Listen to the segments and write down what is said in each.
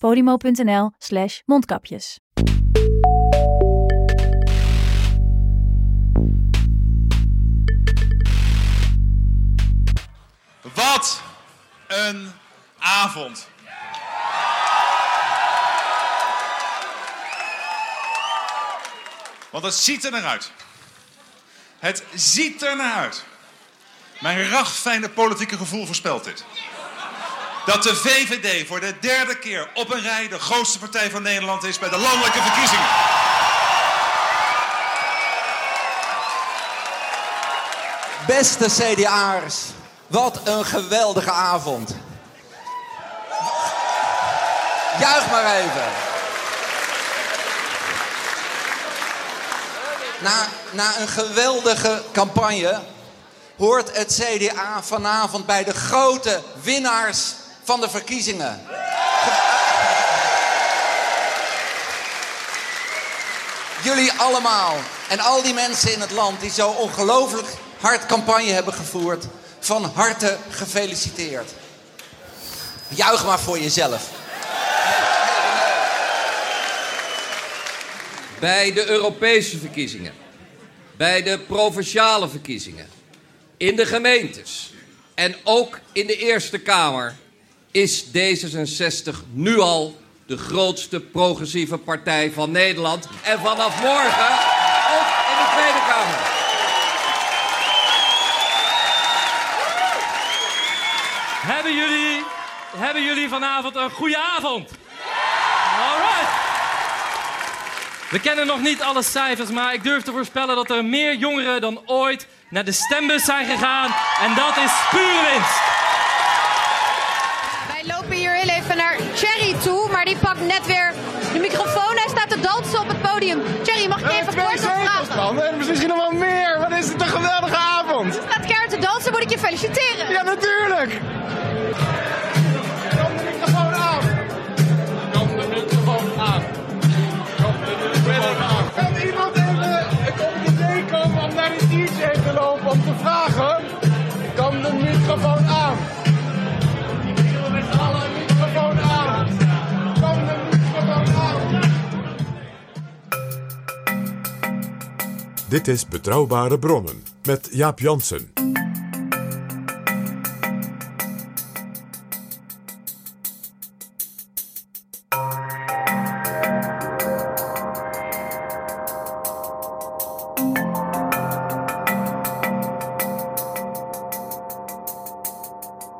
podimo.nl slash mondkapjes. Wat een avond. Want het ziet er naar uit. Het ziet er naar uit. Mijn ragfijne politieke gevoel voorspelt dit. Dat de VVD voor de derde keer op een rij de grootste partij van Nederland is bij de landelijke verkiezingen. Beste CDA'ers, wat een geweldige avond. Juich maar even. Na, na een geweldige campagne hoort het CDA vanavond bij de grote winnaars van de verkiezingen. Jullie allemaal en al die mensen in het land die zo ongelooflijk hard campagne hebben gevoerd, van harte gefeliciteerd. Juich maar voor jezelf. Bij de Europese verkiezingen, bij de provinciale verkiezingen, in de gemeentes en ook in de Eerste Kamer is D66 nu al de grootste progressieve partij van Nederland. En vanaf morgen ook in de Tweede Kamer. Hebben jullie, hebben jullie vanavond een goede avond? We kennen nog niet alle cijfers, maar ik durf te voorspellen dat er meer jongeren dan ooit naar de stembus zijn gegaan. En dat is pure winst. Microfoon. Hij staat te dansen op het podium. Cherry, mag ik je even kort wat vragen? En misschien nog wel meer. Wat is het een geweldige avond. Staat keihard te dansen, moet ik je feliciteren. Ja, natuurlijk. Dit is Betrouwbare Bronnen met Jaap Jansen.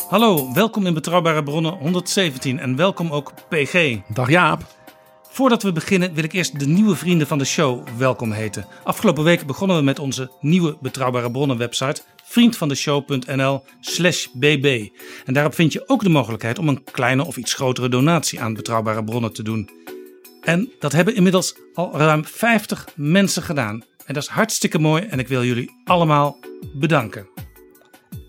Hallo, welkom in Betrouwbare Bronnen 117 en welkom ook PG. Dag Jaap. Voordat we beginnen wil ik eerst de nieuwe vrienden van de show welkom heten. Afgelopen week begonnen we met onze nieuwe Betrouwbare Bronnen website vriendvandeshow.nl slash bb. En daarop vind je ook de mogelijkheid om een kleine of iets grotere donatie aan Betrouwbare Bronnen te doen. En dat hebben inmiddels al ruim 50 mensen gedaan. En dat is hartstikke mooi en ik wil jullie allemaal bedanken.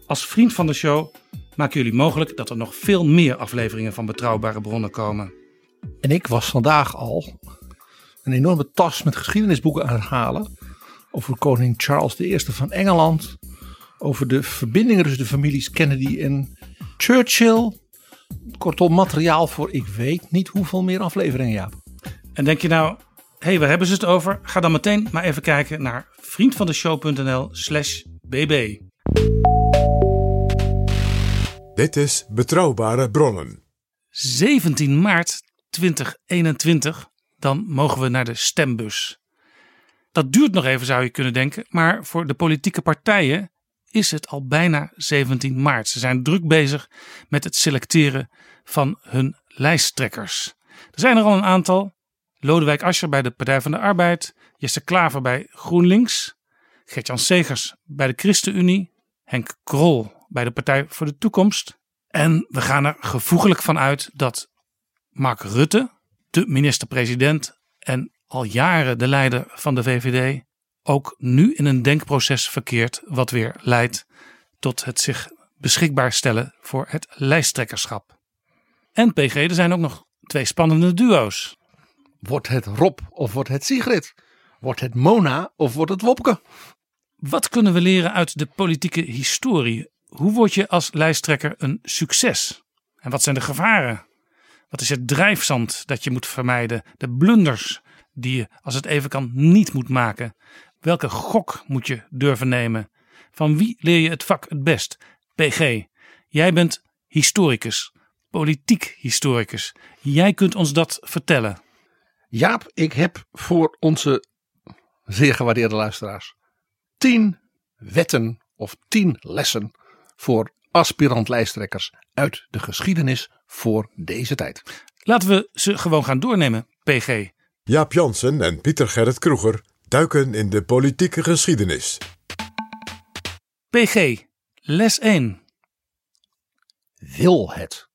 Als vriend van de show maken jullie mogelijk dat er nog veel meer afleveringen van Betrouwbare Bronnen komen. En ik was vandaag al een enorme tas met geschiedenisboeken aan het halen. Over koning Charles I van Engeland. Over de verbindingen tussen de families Kennedy en Churchill. Kortom, materiaal voor ik weet niet hoeveel meer afleveringen, Jaap. En denk je nou, hé, hey, waar hebben ze het over? Ga dan meteen maar even kijken naar vriendvandeshow.nl slash bb. Dit is Betrouwbare Bronnen. 17 maart 2021. dan mogen we naar de stembus. Dat duurt nog even, zou je kunnen denken, maar voor de politieke partijen is het al bijna 17 maart. Ze zijn druk bezig met het selecteren van hun lijsttrekkers. Er zijn er al een aantal. Lodewijk Asscher bij de Partij van de Arbeid, Jesse Klaver bij GroenLinks, Gertjan Segers bij de ChristenUnie, Henk Krol bij de Partij voor de Toekomst. En we gaan er gevoeglijk van uit dat Mark Rutte, de minister-president en al jaren de leider van de VVD, ook nu in een denkproces verkeert wat weer leidt tot het zich beschikbaar stellen voor het lijsttrekkerschap. En PG, er zijn ook nog twee spannende duo's. Wordt het Rob of wordt het Sigrid? Wordt het Mona of wordt het Wopke? Wat kunnen we leren uit de politieke historie? Hoe word je als lijsttrekker een succes? En wat zijn de gevaren? Wat is het drijfzand dat je moet vermijden? De blunders die je, als het even kan, niet moet maken. Welke gok moet je durven nemen? Van wie leer je het vak het best? PG, jij bent historicus, politiek historicus. Jij kunt ons dat vertellen. Jaap, ik heb voor onze zeer gewaardeerde luisteraars tien wetten of tien lessen voor aspirant lijsttrekkers uit de geschiedenis voor deze tijd. Laten we ze gewoon gaan doornemen, PG. Jaap Jansen en Pieter Gerrit Kroeger duiken in de politieke geschiedenis. PG, les 1. Wil het.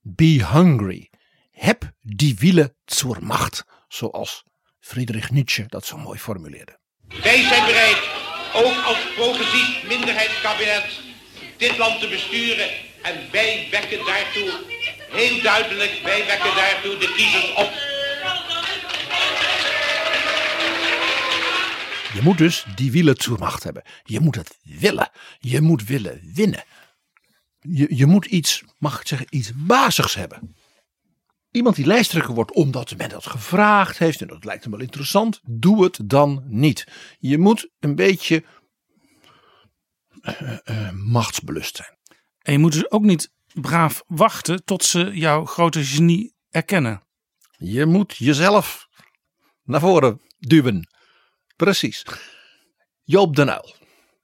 Be hungry. Heb die wielen zur Macht, zoals Friedrich Nietzsche dat zo mooi formuleerde. Wij zijn bereid, ook als progressief minderheidskabinet, dit land te besturen. En wij wekken daartoe, heel duidelijk, wij wekken daartoe de kiezers op. Je moet dus die wielen zur hebben. Je moet het willen. Je moet willen winnen. Je, je moet iets, mag ik zeggen, iets bazigs hebben. Iemand die lijsttrekker wordt omdat men dat gevraagd heeft en dat lijkt hem wel interessant, doe het dan niet. Je moet een beetje machtsbelust zijn. En je moet dus ook niet braaf wachten tot ze jouw grote genie erkennen. Je moet jezelf naar voren duwen. Precies. Joop den Uyl.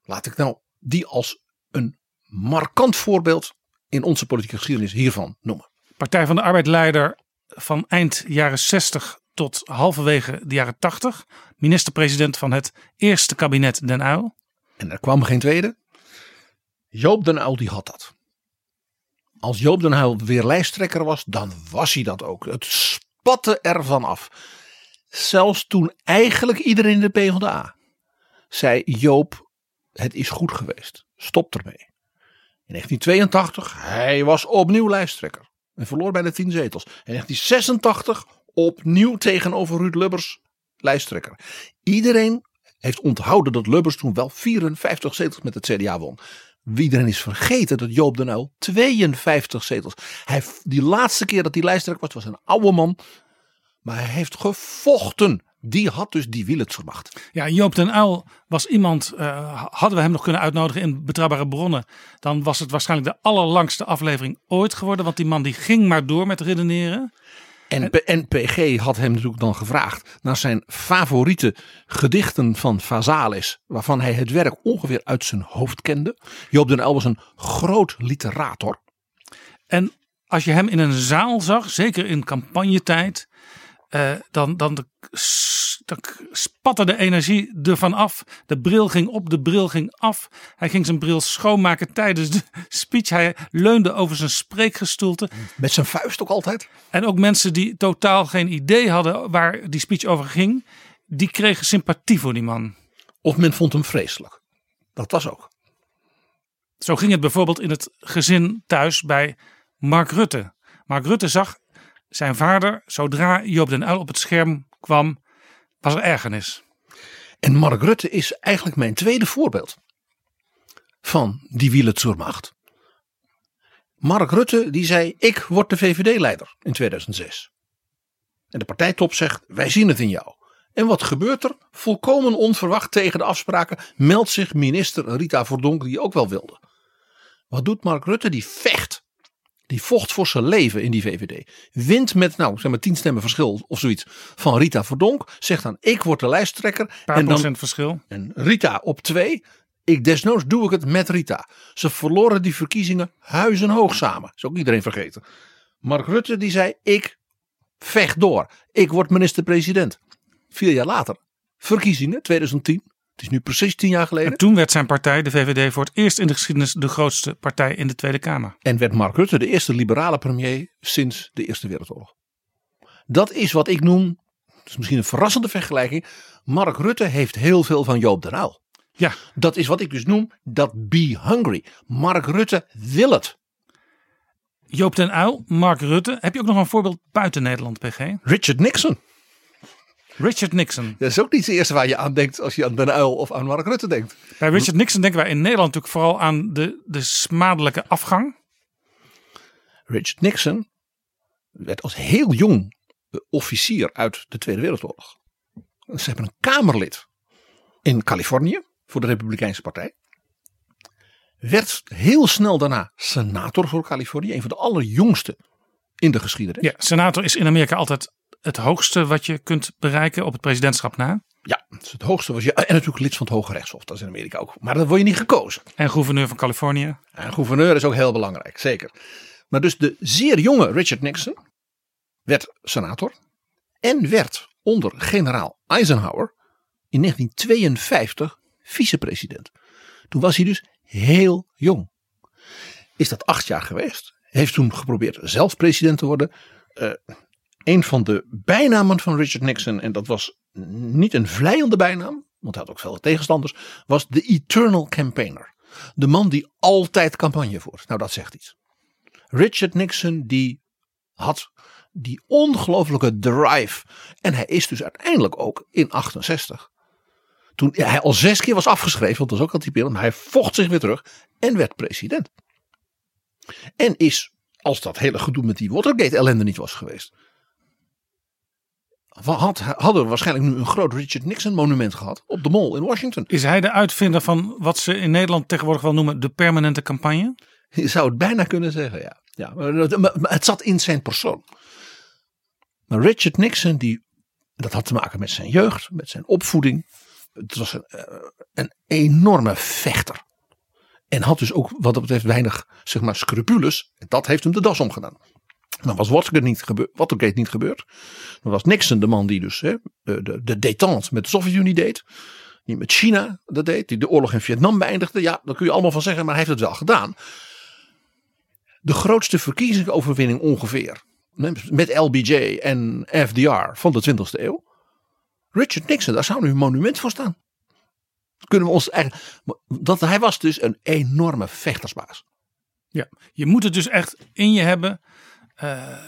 Laat ik nou die als een markant voorbeeld in onze politieke geschiedenis hiervan noemen. Partij van de Arbeid-leider van eind jaren 60 tot halverwege de jaren 80. Minister-president van het eerste kabinet Den Uyl. En er kwam geen tweede. Joop den Uyl die had dat. Als Joop den Uyl weer lijsttrekker was, dan was hij dat ook. Het spatte ervan af. Zelfs toen eigenlijk iedereen in de PvdA zei Joop, het is goed geweest. Stop ermee. In 1982, hij was opnieuw lijsttrekker. En verloor bijna 10 zetels. In 1986 opnieuw tegenover Ruud Lubbers lijsttrekker. Iedereen heeft onthouden dat Lubbers toen wel 54 zetels met het CDA won. Iedereen is vergeten dat Joop den Uyl 52 zetels. Hij, die laatste keer dat hij lijsttrekker was, was een oude man. Maar hij heeft gevochten. Die had dus die willensvermacht. Ja, Joop den Uyl was iemand, uh, hadden we hem nog kunnen uitnodigen in Betrouwbare Bronnen, dan was het waarschijnlijk de allerlangste aflevering ooit geworden. Want die man die ging maar door met redeneren. En NPG had hem natuurlijk dan gevraagd naar zijn favoriete gedichten van Vazalis, waarvan hij het werk ongeveer uit zijn hoofd kende. Joop den Uyl was een groot literator. En als je hem in een zaal zag, zeker in campagnetijd, uh, dan, dan, de, dan spatte de energie ervan af. De bril ging op, de bril ging af. Hij ging zijn bril schoonmaken tijdens de speech. Hij leunde over zijn spreekgestoelte. Met zijn vuist ook altijd. En ook mensen die totaal geen idee hadden waar die speech over ging, die kregen sympathie voor die man. Of men vond hem vreselijk. Dat was ook. Zo ging het bijvoorbeeld in het gezin thuis bij Mark Rutte. Mark Rutte zag zijn vader, zodra Joop den Uyl op het scherm kwam, was er ergernis. En Mark Rutte is eigenlijk mijn tweede voorbeeld van die wielertsoermacht. Mark Rutte die zei, ik word de VVD-leider in 2006. En de partijtop zegt, wij zien het in jou. En wat gebeurt er? Volkomen onverwacht tegen de afspraken meldt zich minister Rita Verdonk die ook wel wilde. Wat doet Mark Rutte? Die vecht Die vocht voor zijn leven in die VVD. Wint met, nou, zeg maar, tien stemmen verschil of zoiets van Rita Verdonk. Zegt dan, ik word de lijsttrekker. Paar en dan, procent verschil. En Rita op twee. Ik desnoods doe ik het met Rita. Ze verloren die verkiezingen huizenhoog samen. is ook iedereen vergeten. Mark Rutte die zei, ik vecht door. Ik word minister-president. Vier jaar later, verkiezingen 2010. Het is nu precies tien jaar geleden. En toen werd zijn partij, de VVD, voor het eerst in de geschiedenis de grootste partij in de Tweede Kamer. En werd Mark Rutte de eerste liberale premier sinds de Eerste Wereldoorlog. Dat is wat ik noem, dat is misschien een verrassende vergelijking. Mark Rutte heeft heel veel van Joop den Uyl. Ja. Dat is wat ik dus noem dat be hungry. Mark Rutte wil het. Joop den Uyl, Mark Rutte. Heb je ook nog een voorbeeld buiten Nederland, PG? Richard Nixon. Richard Nixon. Dat is ook niet het eerste waar je aan denkt als je aan Den Uyl of aan Mark Rutte denkt. Bij Richard Nixon denken wij in Nederland natuurlijk vooral aan de, de smadelijke afgang. Richard Nixon werd als heel jong officier uit de Tweede Wereldoorlog. Ze hebben een Kamerlid in Californië voor de Republikeinse Partij. Werd heel snel daarna senator voor Californië. Een van de allerjongste in de geschiedenis. Ja, senator is in Amerika altijd het hoogste wat je kunt bereiken op het presidentschap na. Ja, het, hoogste was je. En natuurlijk lid van het Hoge Rechtshof. Dat is in Amerika ook. Maar dan word je niet gekozen. En gouverneur van Californië. En gouverneur is ook heel belangrijk, zeker. Maar dus de zeer jonge Richard Nixon werd senator. En werd onder generaal Eisenhower in 1952 vicepresident. Toen was hij dus heel jong. Is dat acht jaar geweest. Heeft toen geprobeerd zelf president te worden. Uh, een van de bijnamen van Richard Nixon, en dat was niet een vleiende bijnaam, want hij had ook veel tegenstanders, was de Eternal Campaigner. De man die altijd campagne voert. Nou, dat zegt iets. Richard Nixon die had die ongelofelijke drive. En hij is dus uiteindelijk ook in 68. Toen hij al zes keer was afgeschreven, want dat was ook al typerend. Maar hij vocht zich weer terug en werd president. En is, als dat hele gedoe met die Watergate ellende niet was geweest. Had, hadden we waarschijnlijk nu een groot Richard Nixon monument gehad op de Mall in Washington. Is hij de uitvinder van wat ze in Nederland tegenwoordig wel noemen de permanente campagne? Je zou het bijna kunnen zeggen, ja. ja maar het zat in zijn persoon. Maar Richard Nixon, die, dat had te maken met zijn jeugd, met zijn opvoeding. Het was een, een enorme vechter. En had dus ook wat dat betreft weinig zeg maar, scrupules. Dat heeft hem de das omgedaan. Dan was Watergate niet, gebeurd, Watergate niet gebeurd. Dan was Nixon de man die dus hè, de, de, met de Sovjet-Unie deed. Die met China dat deed. Die de oorlog in Vietnam beëindigde. Ja, daar kun je allemaal van zeggen, maar hij heeft het wel gedaan. De grootste verkiezingsoverwinning ongeveer. Met LBJ en FDR van de 20e eeuw. Richard Nixon, daar zou nu een monument voor staan. Kunnen we ons eigenlijk. Dat hij was dus een enorme vechtersbaas. Ja, je moet het dus echt in je hebben. Uh,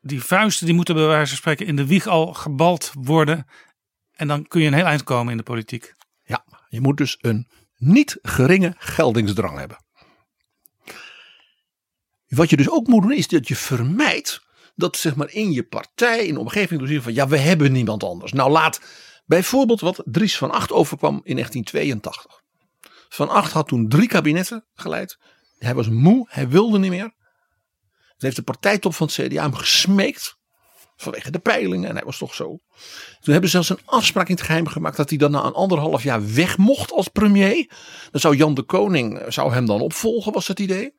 die vuisten die moeten bij wijze van spreken in de wieg al gebald worden. En dan kun je een heel eind komen in de politiek. Ja, je moet dus een niet geringe geldingsdrang hebben. Wat je dus ook moet doen is dat je vermijdt dat zeg maar in je partij, in de omgeving, dus van ja we hebben niemand anders. Nou laat bijvoorbeeld wat Dries van Acht overkwam in 1982. Van Acht had toen drie kabinetten geleid. Hij was moe, hij wilde niet meer. Heeft de partijtop van het CDA hem gesmeekt. Vanwege de peilingen. En hij was toch zo. Toen hebben ze zelfs een afspraak in het geheim gemaakt. Dat hij dan na een anderhalf jaar weg mocht als premier. Dan zou Jan de Koning zou hem dan opvolgen was het idee.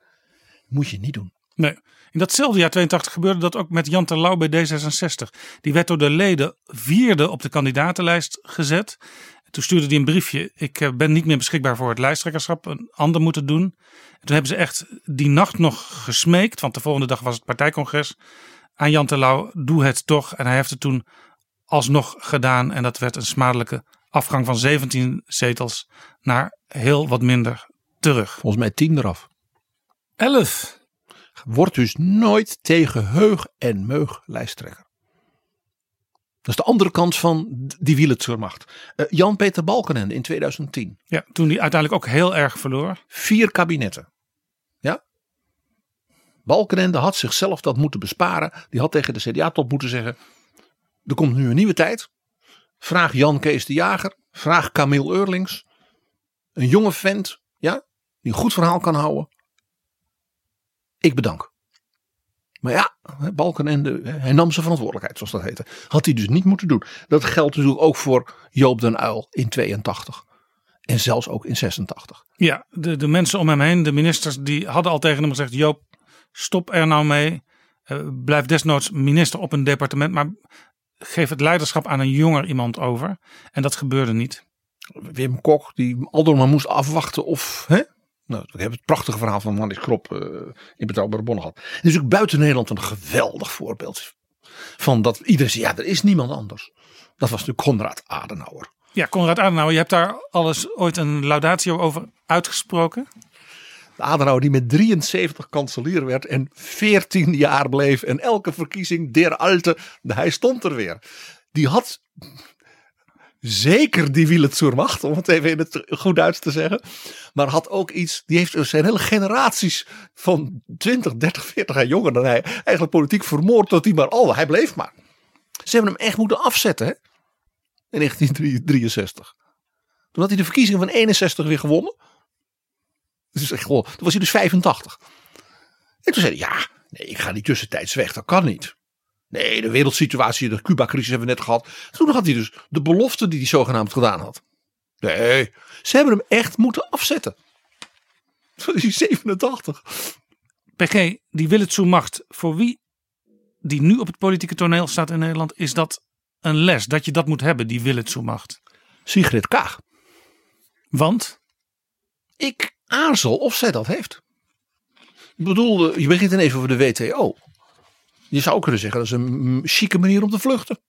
Moet je niet doen. Nee. In datzelfde jaar 82 gebeurde dat ook met Jan Terlouw bij D66. Die werd door de leden vierde op de kandidatenlijst gezet. Toen stuurde hij een briefje. Ik eh, ben niet meer beschikbaar voor het lijsttrekkerschap. Een ander moet het doen. En toen hebben ze echt die nacht nog gesmeekt. Want de volgende dag was het partijcongres. Aan Jan Terlouw, doe het toch. En hij heeft het toen alsnog gedaan. En dat werd een smadelijke afgang van 17 zetels naar heel wat minder terug. Volgens mij 10 eraf. 11. Wordt dus nooit tegen heug en meug lijsttrekker. Dat is de andere kant van die wielertsurmacht. Uh, Jan-Peter Balkenende in 2010. Ja, toen hij uiteindelijk ook heel erg verloor. Vier kabinetten. Ja. Balkenende had zichzelf dat moeten besparen. Die had tegen de CDA-top moeten zeggen. Er komt nu een nieuwe tijd. Vraag Jan Kees de Jager. Vraag Camille Eurlings. Een jonge vent. Ja, die een goed verhaal kan houden. Ik bedank. Maar ja, Balkenende, hij nam zijn verantwoordelijkheid, zoals dat heette. Had hij dus niet moeten doen. Dat geldt natuurlijk ook voor Joop den Uyl in 82. En zelfs ook in 86. Ja, de, de mensen om hem heen, de ministers, die hadden al tegen hem gezegd: Joop, stop er nou mee. Uh, blijf desnoods minister op een departement, maar geef het leiderschap aan een jonger iemand over. En dat gebeurde niet. Wim Kok, die aldoor maar moest afwachten of. Hè? Nou, we hebben het prachtige verhaal van Manis Krop uh, in Betrouwbare Bronnen gehad. Het is ook buiten Nederland een geweldig voorbeeld. Van dat iedereen zei, ja, er is niemand anders. Dat was natuurlijk Konrad Adenauer. Ja, Konrad Adenauer, je hebt daar alles ooit een laudatio over uitgesproken. De Adenauer die met 73 kanselier werd en 14 jaar bleef. En elke verkiezing der alte, hij stond er weer. Die had zeker die wielen zur macht, om het even in het goed Duits te zeggen. Maar had ook iets, die heeft zijn hele generaties van 20, 30, 40 jaar jonger dan hij eigenlijk politiek vermoord tot hij maar al, hij bleef maar. Ze hebben hem echt moeten afzetten hè? in 1963. Toen had hij de verkiezingen van 61 weer gewonnen. Dus echt, toen was hij dus 85. En toen zei hij, ja, nee, ik ga niet tussentijds weg, dat kan niet. Nee, de wereldsituatie, de Cuba-crisis hebben we net gehad. Toen had hij dus de belofte die hij zogenaamd gedaan had. Nee, ze hebben hem echt moeten afzetten. Toen is hij 87. PG, die Willetse macht, voor wie die nu op het politieke toneel staat in Nederland, is dat een les dat je dat moet hebben, die Willetse macht? Sigrid Kaag. Want? Ik aarzel of zij dat heeft. Ik bedoel, je begint dan even over de WTO. Je zou kunnen zeggen dat is een chique manier om te vluchten.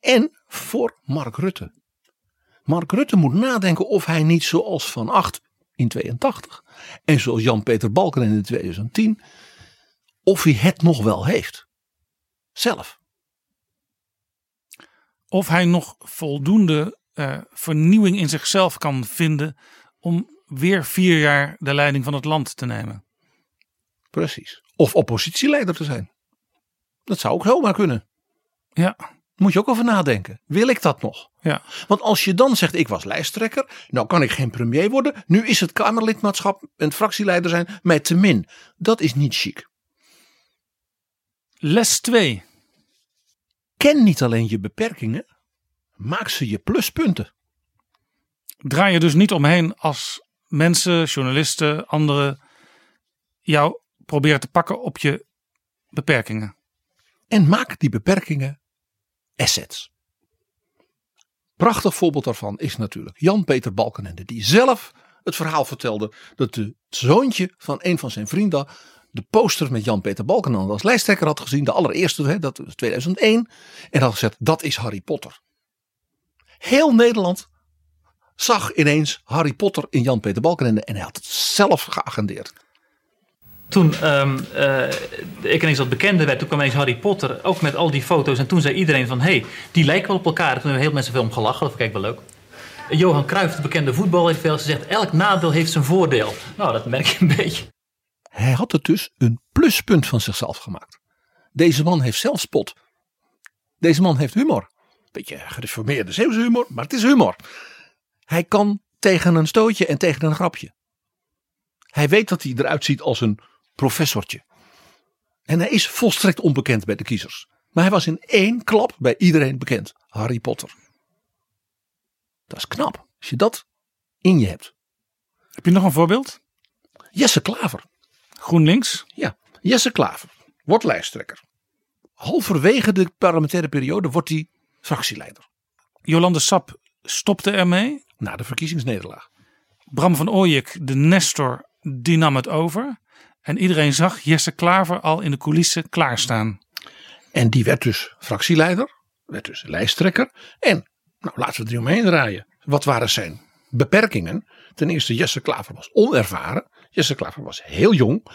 En voor Mark Rutte. Mark Rutte moet nadenken of hij niet zoals Van Acht in 82 en zoals Jan-Peter Balken in 2010, of hij het nog wel heeft. Zelf. Of hij nog voldoende uh, vernieuwing in zichzelf kan vinden om weer vier jaar de leiding van het land te nemen. Precies. Of oppositieleider te zijn. Dat zou ook helemaal kunnen. Ja. Moet je ook over nadenken. Wil ik dat nog? Ja. Want als je dan zegt, ik was lijsttrekker. Nou kan ik geen premier worden. Nu is het Kamerlidmaatschap en fractieleider zijn mij te min. Dat is niet chic. Les 2. Ken niet alleen je beperkingen. Maak ze je pluspunten. Draai je dus niet omheen als mensen, journalisten, anderen jou proberen te pakken op je beperkingen. En maak die beperkingen assets. Prachtig voorbeeld daarvan is natuurlijk Jan-Peter Balkenende, die zelf het verhaal vertelde dat de zoontje van een van zijn vrienden de poster met Jan-Peter Balkenende als lijsttrekker had gezien. De allereerste, hè, dat was 2001. En had gezegd, dat is Harry Potter. Heel Nederland zag ineens Harry Potter in Jan-Peter Balkenende en hij had het zelf geagendeerd. Toen um, uh, ik ineens wat bekende werd, toen kwam ineens Harry Potter, ook met al die foto's. En toen zei iedereen van, hé, hey, die lijken wel op elkaar. toen hebben heel mensen veel om gelachen, dat vond ik wel leuk. Johan Cruijff, de bekende voetballer, heeft veel gezegd, elk nadeel heeft zijn voordeel. Nou, dat merk je een beetje. Hij had het dus een pluspunt van zichzelf gemaakt. Deze man heeft zelfspot. Deze man heeft humor. Beetje gereformeerde Zeeuwse humor, maar het is humor. Hij kan tegen een stootje en tegen een grapje. Hij weet dat hij eruit ziet als een professortje. En hij is volstrekt onbekend bij de kiezers. Maar hij was in één klap bij iedereen bekend. Harry Potter. Dat is knap. Als je dat in je hebt. Heb je nog een voorbeeld? Jesse Klaver. GroenLinks? Ja, Jesse Klaver. Wordt lijsttrekker. Halverwege de parlementaire periode wordt hij fractieleider. Jolande Sap stopte ermee. Na de verkiezingsnederlaag. Bram van Ooyek, de Nestor, die nam het over. En iedereen zag Jesse Klaver al in de coulissen klaarstaan. En die werd dus fractieleider, werd dus lijsttrekker. En, nou laten we er omheen draaien. Wat waren zijn beperkingen? Ten eerste, Jesse Klaver was onervaren. Jesse Klaver was heel jong.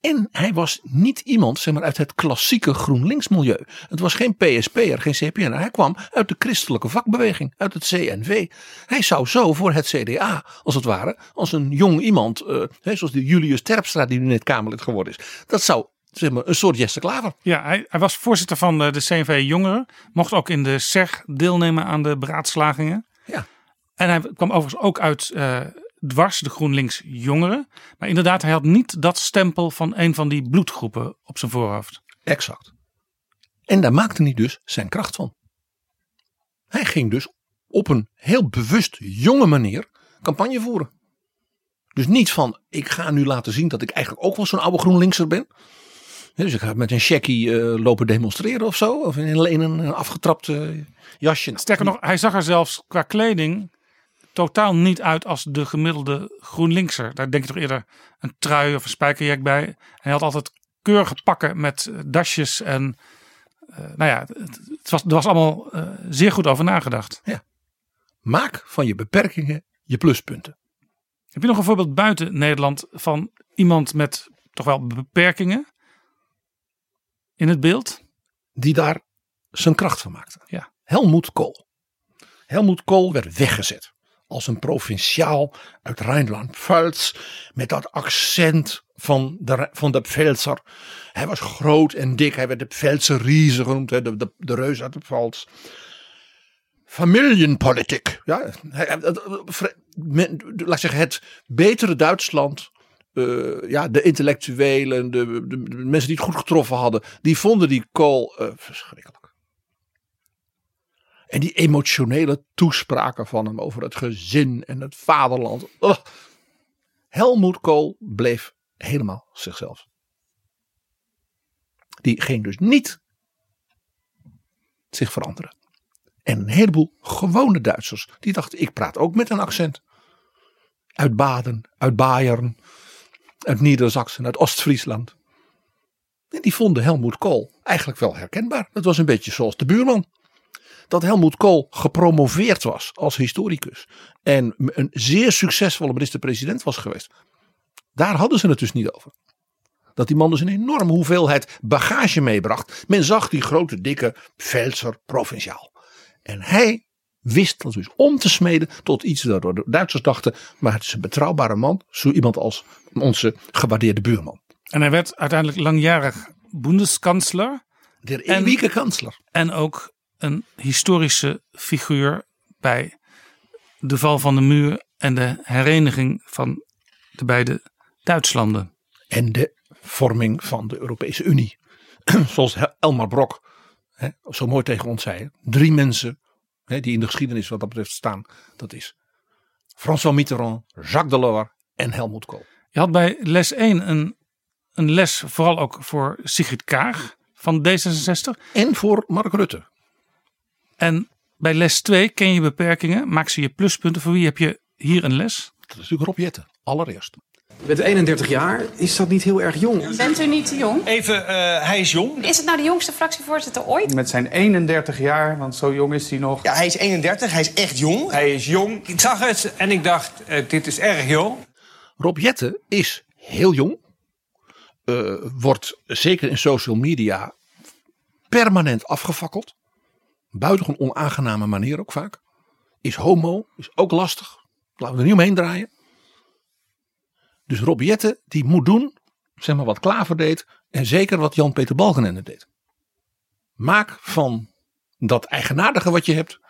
En hij was niet iemand zeg maar, uit het klassieke GroenLinks milieu. Het was geen PSP'er, geen CPN. Hij kwam uit de christelijke vakbeweging, uit het CNV. Hij zou zo voor het CDA, als het ware, als een jong iemand, uh, zoals de Julius Terpstra die nu net Kamerlid geworden is. Dat zou zeg maar, een soort Jesse Klaver. Ja, hij, hij was voorzitter van de, de CNV Jongeren. Mocht ook in de SEG deelnemen aan de beraadslagingen. Ja. En hij kwam overigens ook uit uh, dwars de GroenLinks jongeren. Maar inderdaad, hij had niet dat stempel van een van die bloedgroepen op zijn voorhoofd. Exact. En daar maakte hij dus zijn kracht van. Hij ging dus op een heel bewust jonge manier campagne voeren. Dus niet van ik ga nu laten zien dat ik eigenlijk ook wel zo'n oude GroenLinkser ben. Dus ik ga met een checkie uh, lopen demonstreren of zo. Of in, in een afgetrapt uh, jasje. Sterker nog, hij zag er zelfs qua kleding totaal niet uit als de gemiddelde GroenLinkser. Daar denk je toch eerder een trui of een spijkerjack bij. Hij had altijd keurige pakken met dasjes en uh, nou ja, het, het, was, er was allemaal uh, zeer goed over nagedacht. Ja. Maak van je beperkingen je pluspunten. Heb je nog een voorbeeld buiten Nederland van iemand met toch wel beperkingen in het beeld? Die daar zijn kracht van maakte. Ja. Helmoet Kool. Helmoet Kool werd weggezet als een provinciaal uit Rijnland-Pfalz met dat accent van de, van de Pfälzer. Hij was groot en dik, hij werd de Pfälzer Riese genoemd, de, de, de reus uit de Pfalz. Familienpolitiek. Ja, laat zeggen, het betere Duitsland. Uh, ja, de intellectuelen, de, de, de, mensen die het goed getroffen hadden, die vonden die Kool uh, verschrikkelijk. En die emotionele toespraken van hem over het gezin en het vaderland. Helmoet Kool bleef helemaal zichzelf. Die ging dus niet zich veranderen. En een heleboel gewone Duitsers die dachten: ik praat ook met een accent. Uit Baden, uit Bayern, uit Niedersachsen, uit Oost-Friesland. En die vonden Helmoet Kool eigenlijk wel herkenbaar. Het was een beetje zoals de buurman dat Helmoet Kool gepromoveerd was als historicus. En een zeer succesvolle minister-president was geweest. Daar hadden ze het dus niet over. Dat die man dus een enorme hoeveelheid bagage meebracht. Men zag die grote, dikke Pfälzer provinciaal. En hij wist dat dus om te smeden tot iets waardoor de Duitsers dachten. Maar het is een betrouwbare man. Zo iemand als onze gewaardeerde buurman. En hij werd uiteindelijk langjarig Bundeskansler. De eeuwige kansler. En ook een historische figuur bij de val van de muur en de hereniging van de beide Duitslanden. En de vorming van de Europese Unie. Zoals Elmar Brok hè, zo mooi tegen ons zei. Drie mensen hè, die in de geschiedenis wat dat betreft staan. Dat is François Mitterrand, Jacques Delors en Helmut Kool. Je had bij les 1 een, een les vooral ook voor Sigrid Kaag van D66. En voor Mark Rutte. En bij les 2 ken je beperkingen, maak ze je pluspunten. Voor wie heb je hier een les? Dat is natuurlijk Rob Jetten, allereerst. Je bent 31 jaar, is dat niet heel erg jong? Bent u niet te jong? Even, uh, hij is jong. Is het nou de jongste fractievoorzitter ooit? Met zijn 31 jaar, want zo jong is hij nog. Ja, hij is 31, hij is echt jong. Hij is jong. Ik zag het en ik dacht, uh, dit is erg jong. Rob Jetten is heel jong. Uh, wordt zeker in social media permanent afgefakkeld buitengewoon onaangename manier ook vaak. Is homo, is ook lastig. Laten we er niet omheen draaien. Dus Rob Jetten, die moet doen, zeg maar wat Klaver deed. En zeker wat Jan-Peter Balkenende deed. Maak van dat eigenaardige wat je hebt.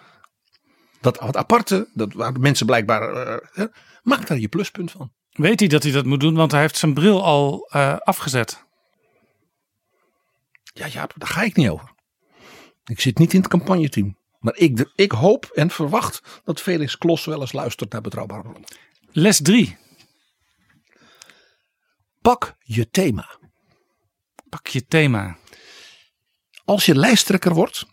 Dat wat aparte, dat waar mensen blijkbaar. Uh, maak daar je pluspunt van. Weet hij dat hij dat moet doen, want hij heeft zijn bril al uh, afgezet. Ja, ja, daar ga ik niet over. Ik zit niet in het campagneteam. Maar ik, ik hoop en verwacht dat Felix Klos wel eens luistert naar betrouwbare bronnen. Les 3. Pak je thema. Pak je thema. Als je lijsttrekker wordt,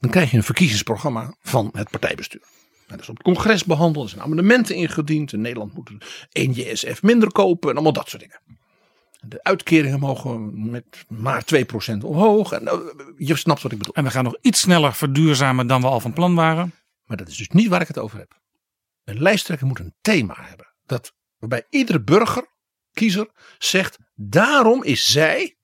dan krijg je een verkiezingsprogramma van het partijbestuur. Dat is op het congres behandeld, er zijn amendementen ingediend. In Nederland moet één JSF minder kopen en allemaal dat soort dingen. De uitkeringen mogen met maar 2% omhoog. En, uh, je snapt wat ik bedoel. En we gaan nog iets sneller verduurzamen dan we al van plan waren. Maar dat is dus niet waar ik het over heb. Een lijsttrekker moet een thema hebben. Dat, waarbij iedere burger, kiezer, zegt: daarom is zij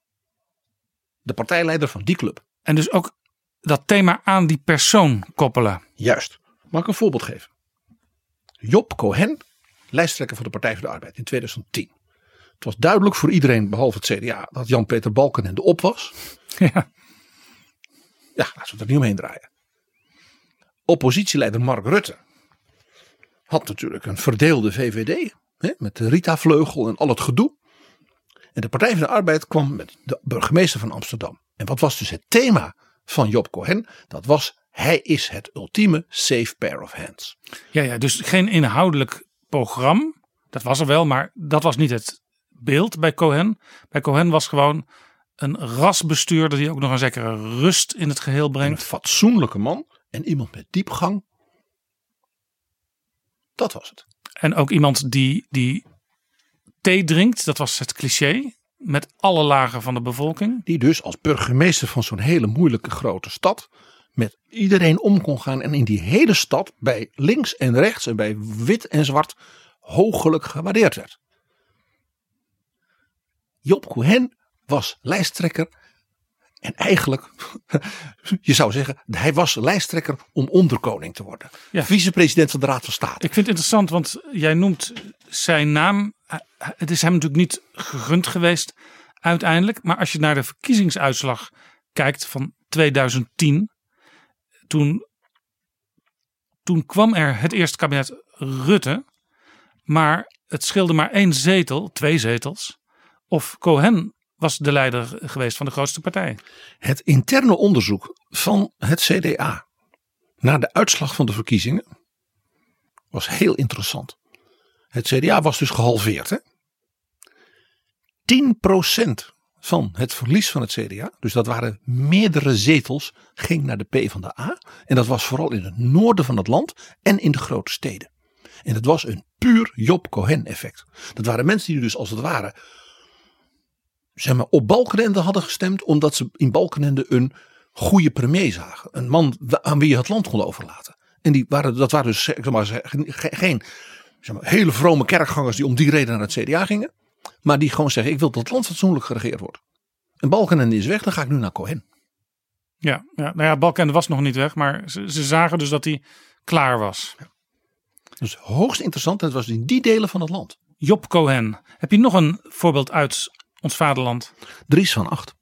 de partijleider van die club. En dus ook dat thema aan die persoon koppelen. Juist. Mag ik een voorbeeld geven? Job Cohen, lijsttrekker van de Partij voor de Arbeid in 2010. Het was duidelijk voor iedereen, behalve het CDA, dat Jan-Peter Balkenende op was. Ja. Ja, laten we er niet omheen draaien. Oppositieleider Mark Rutte had natuurlijk een verdeelde VVD. Hè, met de Rita-vleugel en al het gedoe. En de Partij van de Arbeid kwam met de burgemeester van Amsterdam. En wat was dus het thema van Job Cohen? Dat was hij is het ultieme safe pair of hands. Ja, ja, dus geen inhoudelijk programma. Dat was er wel, maar dat was niet het beeld bij Cohen. Bij Cohen was gewoon een rasbestuurder die ook nog een zekere rust in het geheel brengt. Een fatsoenlijke man en iemand met diepgang. Dat was het. En ook iemand die, die thee drinkt, dat was het cliché. Met alle lagen van de bevolking. Die dus als burgemeester van zo'n hele moeilijke grote stad met iedereen om kon gaan en in die hele stad bij links en rechts en bij wit en zwart hoogelijk gewaardeerd werd. Job Cohen was lijsttrekker en eigenlijk, je zou zeggen, hij was lijsttrekker om onderkoning te worden. Ja. Vicepresident van de Raad van State. Ik vind het interessant, want jij noemt zijn naam. Het is hem natuurlijk niet gegund geweest uiteindelijk. Maar als je naar de verkiezingsuitslag kijkt van 2010. Toen, toen kwam er het eerste kabinet Rutte. Maar het scheelde maar één zetel, twee zetels. Of Cohen was de leider geweest van de grootste partij. Het interne onderzoek van het CDA naar de uitslag van de verkiezingen was heel interessant. Het CDA was dus gehalveerd. Hè? 10% van het verlies van het CDA, dus dat waren meerdere zetels, ging naar de P van de A. En dat was vooral in het noorden van het land en in de grote steden. En het was een puur Job Cohen effect. Dat waren mensen die dus als het ware zeg maar, op Balkenende hadden gestemd omdat ze in Balkenende een goede premier zagen. Een man aan wie je het land kon overlaten. En die waren, dat waren dus zeg maar, geen zeg maar, hele vrome kerkgangers die om die reden naar het CDA gingen. Maar die gewoon zeggen, ik wil dat het land fatsoenlijk geregeerd wordt. En Balkenende is weg, dan ga ik nu naar Cohen. Ja, ja nou ja, Balkenende was nog niet weg, maar ze, ze zagen dus dat hij klaar was. Ja. Dus hoogst interessant, het was in die delen van het land. Job Cohen. Heb je nog een voorbeeld uit ons vaderland? Dries van Acht.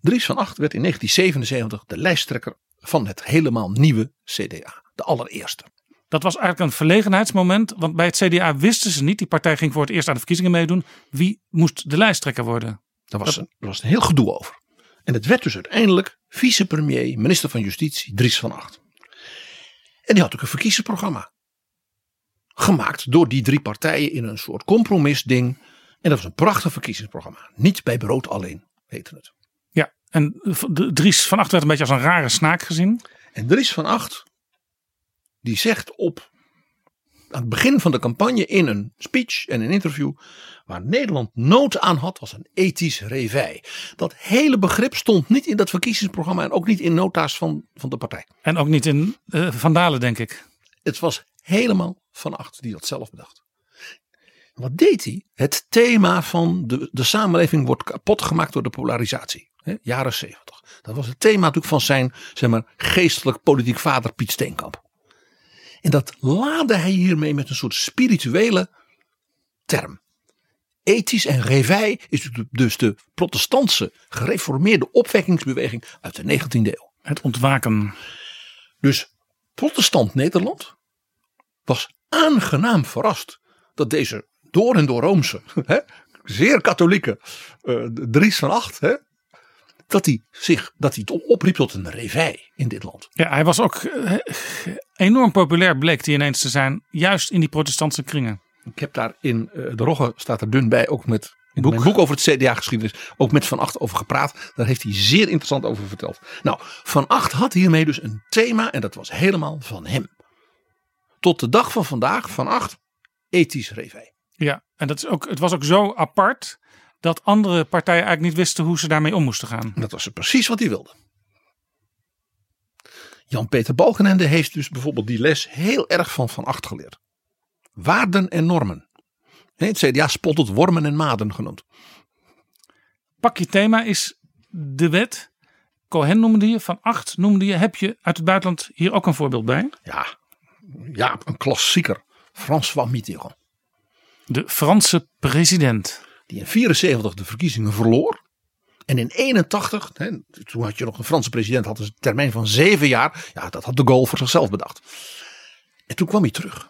Dries van Acht werd in 1977 de lijsttrekker van het helemaal nieuwe CDA. De allereerste. Dat was eigenlijk een verlegenheidsmoment. Want bij het CDA wisten ze niet. Die partij ging voor het eerst aan de verkiezingen meedoen. Wie moest de lijsttrekker worden? Daar was, Een, was een heel gedoe over. En het werd dus uiteindelijk vicepremier, minister van Justitie, Dries van Acht. En die had ook een verkiezingsprogramma. Gemaakt door die drie partijen in een soort compromisding. En dat was een prachtig verkiezingsprogramma. Niet bij brood alleen, heette het. Ja, en Dries van Acht werd een beetje als een rare snaak gezien. En Dries van Acht, die zegt op aan het begin van de campagne in een speech en een interview. Waar Nederland nood aan had, was een ethisch revij. Dat hele begrip stond niet in dat verkiezingsprogramma en ook niet in nota's van, van de partij. En ook niet in uh, Van Dalen, denk ik. Het was helemaal van acht die dat zelf bedacht. Wat deed hij? Het thema van de, de samenleving wordt kapot gemaakt door de polarisatie. Hè, jaren zeventig. Dat was het thema natuurlijk van zijn zeg maar, geestelijk politiek vader Piet Steenkamp. En dat laadde hij hiermee met een soort spirituele term. Ethisch en revij is dus de protestantse gereformeerde opwekkingsbeweging uit de 19e eeuw. Het ontwaken. Dus protestant Nederland was aangenaam verrast dat deze door en door Roomse, hè, zeer katholieke uh, Dries van Acht, hè, dat hij zich dat hij opriep tot een revij in dit land. Ja, hij was ook uh, enorm populair, bleek hij ineens te zijn, juist in die protestantse kringen. Ik heb daar in uh, de Rogge staat er dun bij, ook met in boek. boek over het CDA-geschiedenis, ook met Van Acht over gepraat. Daar heeft hij zeer interessant over verteld. Nou, Van Acht had hiermee dus een thema en dat was helemaal van hem. Tot de dag van vandaag, Van Acht, ethisch revij. Ja, en dat is ook, het was ook zo apart dat andere partijen eigenlijk niet wisten hoe ze daarmee om moesten gaan. Dat was precies wat hij wilde. Jan-Peter Balkenende heeft dus bijvoorbeeld die les heel erg van Van Acht geleerd. Waarden en normen. Het CDA spot het wormen en maden genoemd. Pak je thema is de wet. Cohen noemde je, Van Acht noemde je. Heb je uit het buitenland hier ook een voorbeeld bij? Ja, ja een klassieker. François Mitterrand. De Franse president. Die in 74 de verkiezingen verloor. En in 81, hè, toen had je nog een Franse president, had een termijn van zeven jaar. Ja, dat had de Gaulle voor zichzelf bedacht. En toen kwam hij terug.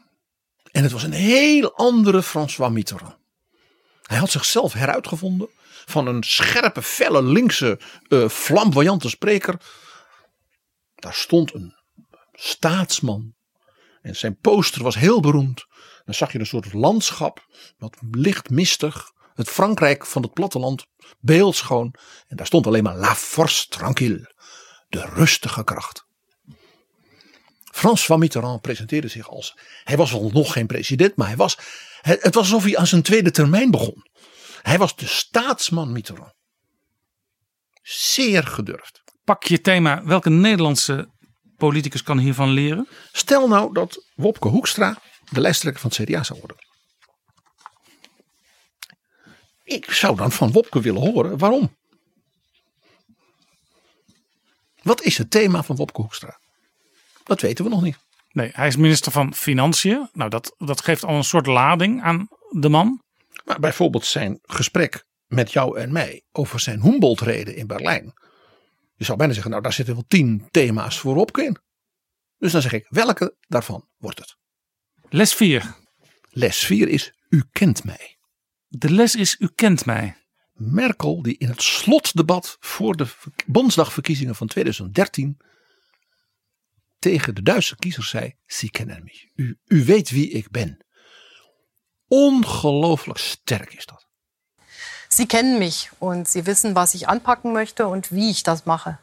En het was een heel andere François Mitterrand. Hij had zichzelf heruitgevonden van een scherpe, felle, linkse, uh, flamboyante spreker. Daar stond een staatsman. En zijn poster was heel beroemd. Dan zag je een soort landschap, wat licht mistig. Het Frankrijk van het platteland, beeldschoon. En daar stond alleen maar La Force Tranquille, de rustige kracht. François Mitterrand presenteerde zich als. Hij was wel nog geen president, maar hij was. Het, het was alsof hij aan zijn tweede termijn begon. Hij was de staatsman Mitterrand. Zeer gedurfd. Pak je thema. Welke Nederlandse politicus kan hiervan leren? Stel nou dat Wopke Hoekstra de lijsttrekker van het CDA zou worden. Ik zou dan van Wopke willen horen waarom. Wat is het thema van Wopke Hoekstra? Dat weten we nog niet. Nee, hij is minister van Financiën. Nou, dat, dat geeft al een soort lading aan de man. Maar bijvoorbeeld zijn gesprek met jou en mij over zijn Humboldt-reden in Berlijn. Je zou bijna zeggen, nou daar zitten wel tien thema's voor Wopke in. Dus dan zeg ik, welke daarvan wordt het? Les 4. Les 4 is, u kent mij. De les is, u kent mij. Merkel die in het slotdebat voor de Bondsdagverkiezingen van 2013 tegen de Duitse kiezers zei: Sie kennen mich. U, u weet wie ik ben. Ongelooflijk sterk is dat. Sie kennen mich und Sie wissen, was ich anpacken möchte und wie ich das mache.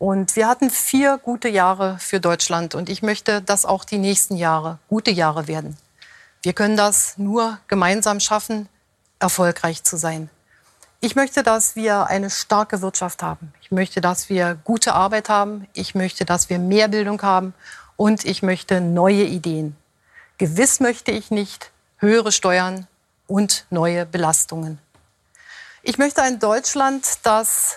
Und wir hatten vier gute Jahre für Deutschland und ich möchte, dass auch die nächsten Jahre gute Jahre werden. Wir können das nur gemeinsam schaffen, erfolgreich zu sein. Ich möchte, dass wir eine starke Wirtschaft haben. Ich möchte, dass wir gute Arbeit haben. Ich möchte, dass wir mehr Bildung haben. Und ich möchte neue Ideen. Gewiss möchte ich nicht höhere Steuern und neue Belastungen. Ich möchte ein Deutschland, das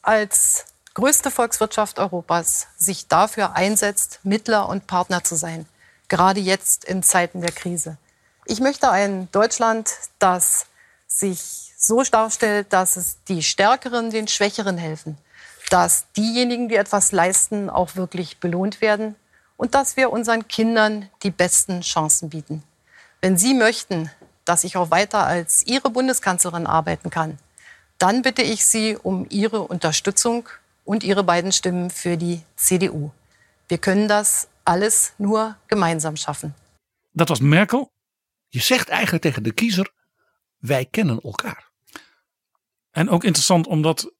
als größte Volkswirtschaft Europas sich dafür einsetzt, Mittler und Partner zu sein, gerade jetzt in Zeiten der Krise. Ich möchte ein Deutschland, das sich so darstellt, dass es die Stärkeren den Schwächeren helfen, dass diejenigen, die etwas leisten, auch wirklich belohnt werden und dass wir unseren Kindern die besten Chancen bieten. Wenn Sie möchten, dass ich auch weiter als Ihre Bundeskanzlerin arbeiten kann, dann bitte ich Sie um Ihre Unterstützung und Ihre beiden Stimmen für die CDU. Wir können das alles nur gemeinsam schaffen. Dat was Merkel. Je zegt eigenlijk tegen de kiezer: wij kennen elkaar. En ook interessant omdat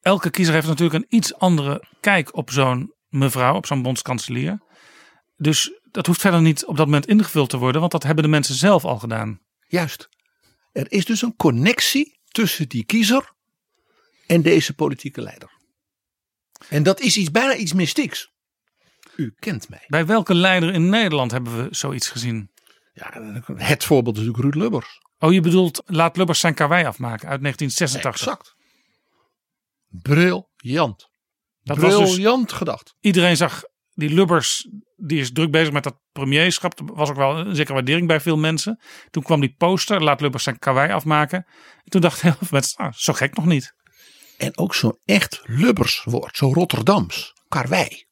elke kiezer heeft natuurlijk een iets andere kijk op zo'n mevrouw, op zo'n bondskanselier. Dus dat hoeft verder niet op dat moment ingevuld te worden, want dat hebben de mensen zelf al gedaan. Juist. Er is dus een connectie tussen die kiezer en deze politieke leider. En dat is iets, bijna iets mystieks. U kent mij. Bij welke leider in Nederland hebben we zoiets gezien? Ja, het voorbeeld is natuurlijk Ruud Lubbers. Oh, je bedoelt laat Lubbers zijn karwei afmaken uit 1986. Exact. Briljant. Dat Briljant dus, gedacht. Iedereen zag die Lubbers, die is druk bezig met dat premierschap. Er was ook wel een zekere waardering bij veel mensen. Toen kwam die poster, laat Lubbers zijn karwei afmaken. En toen dachten heel veel mensen, ah, zo gek nog niet. En ook zo'n echt Lubbers woord, zo Rotterdams, karwei.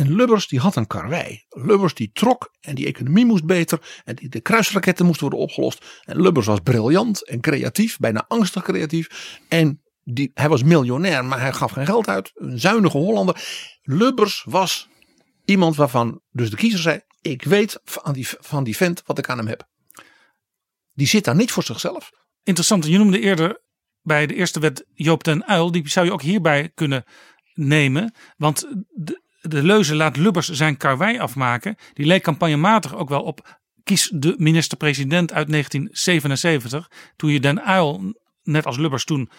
En Lubbers die had een karwei. Lubbers die trok en die economie moest beter. En die, de kruisraketten moesten worden opgelost. En Lubbers was briljant en creatief, bijna angstig creatief. En die, hij was miljonair, maar hij gaf geen geld uit. Een zuinige Hollander. Lubbers was iemand waarvan dus de kiezer zei: Ik weet van die, van die vent wat ik aan hem heb. Die zit daar niet voor zichzelf. Interessant, je noemde eerder bij de eerste wet Joop den Uil. Die zou je ook hierbij kunnen nemen. Want de, de leuze laat Lubbers zijn karwei afmaken. Die leek campagnematig ook wel op kies de minister-president uit 1977. Toen je Den Uil, net als Lubbers toen,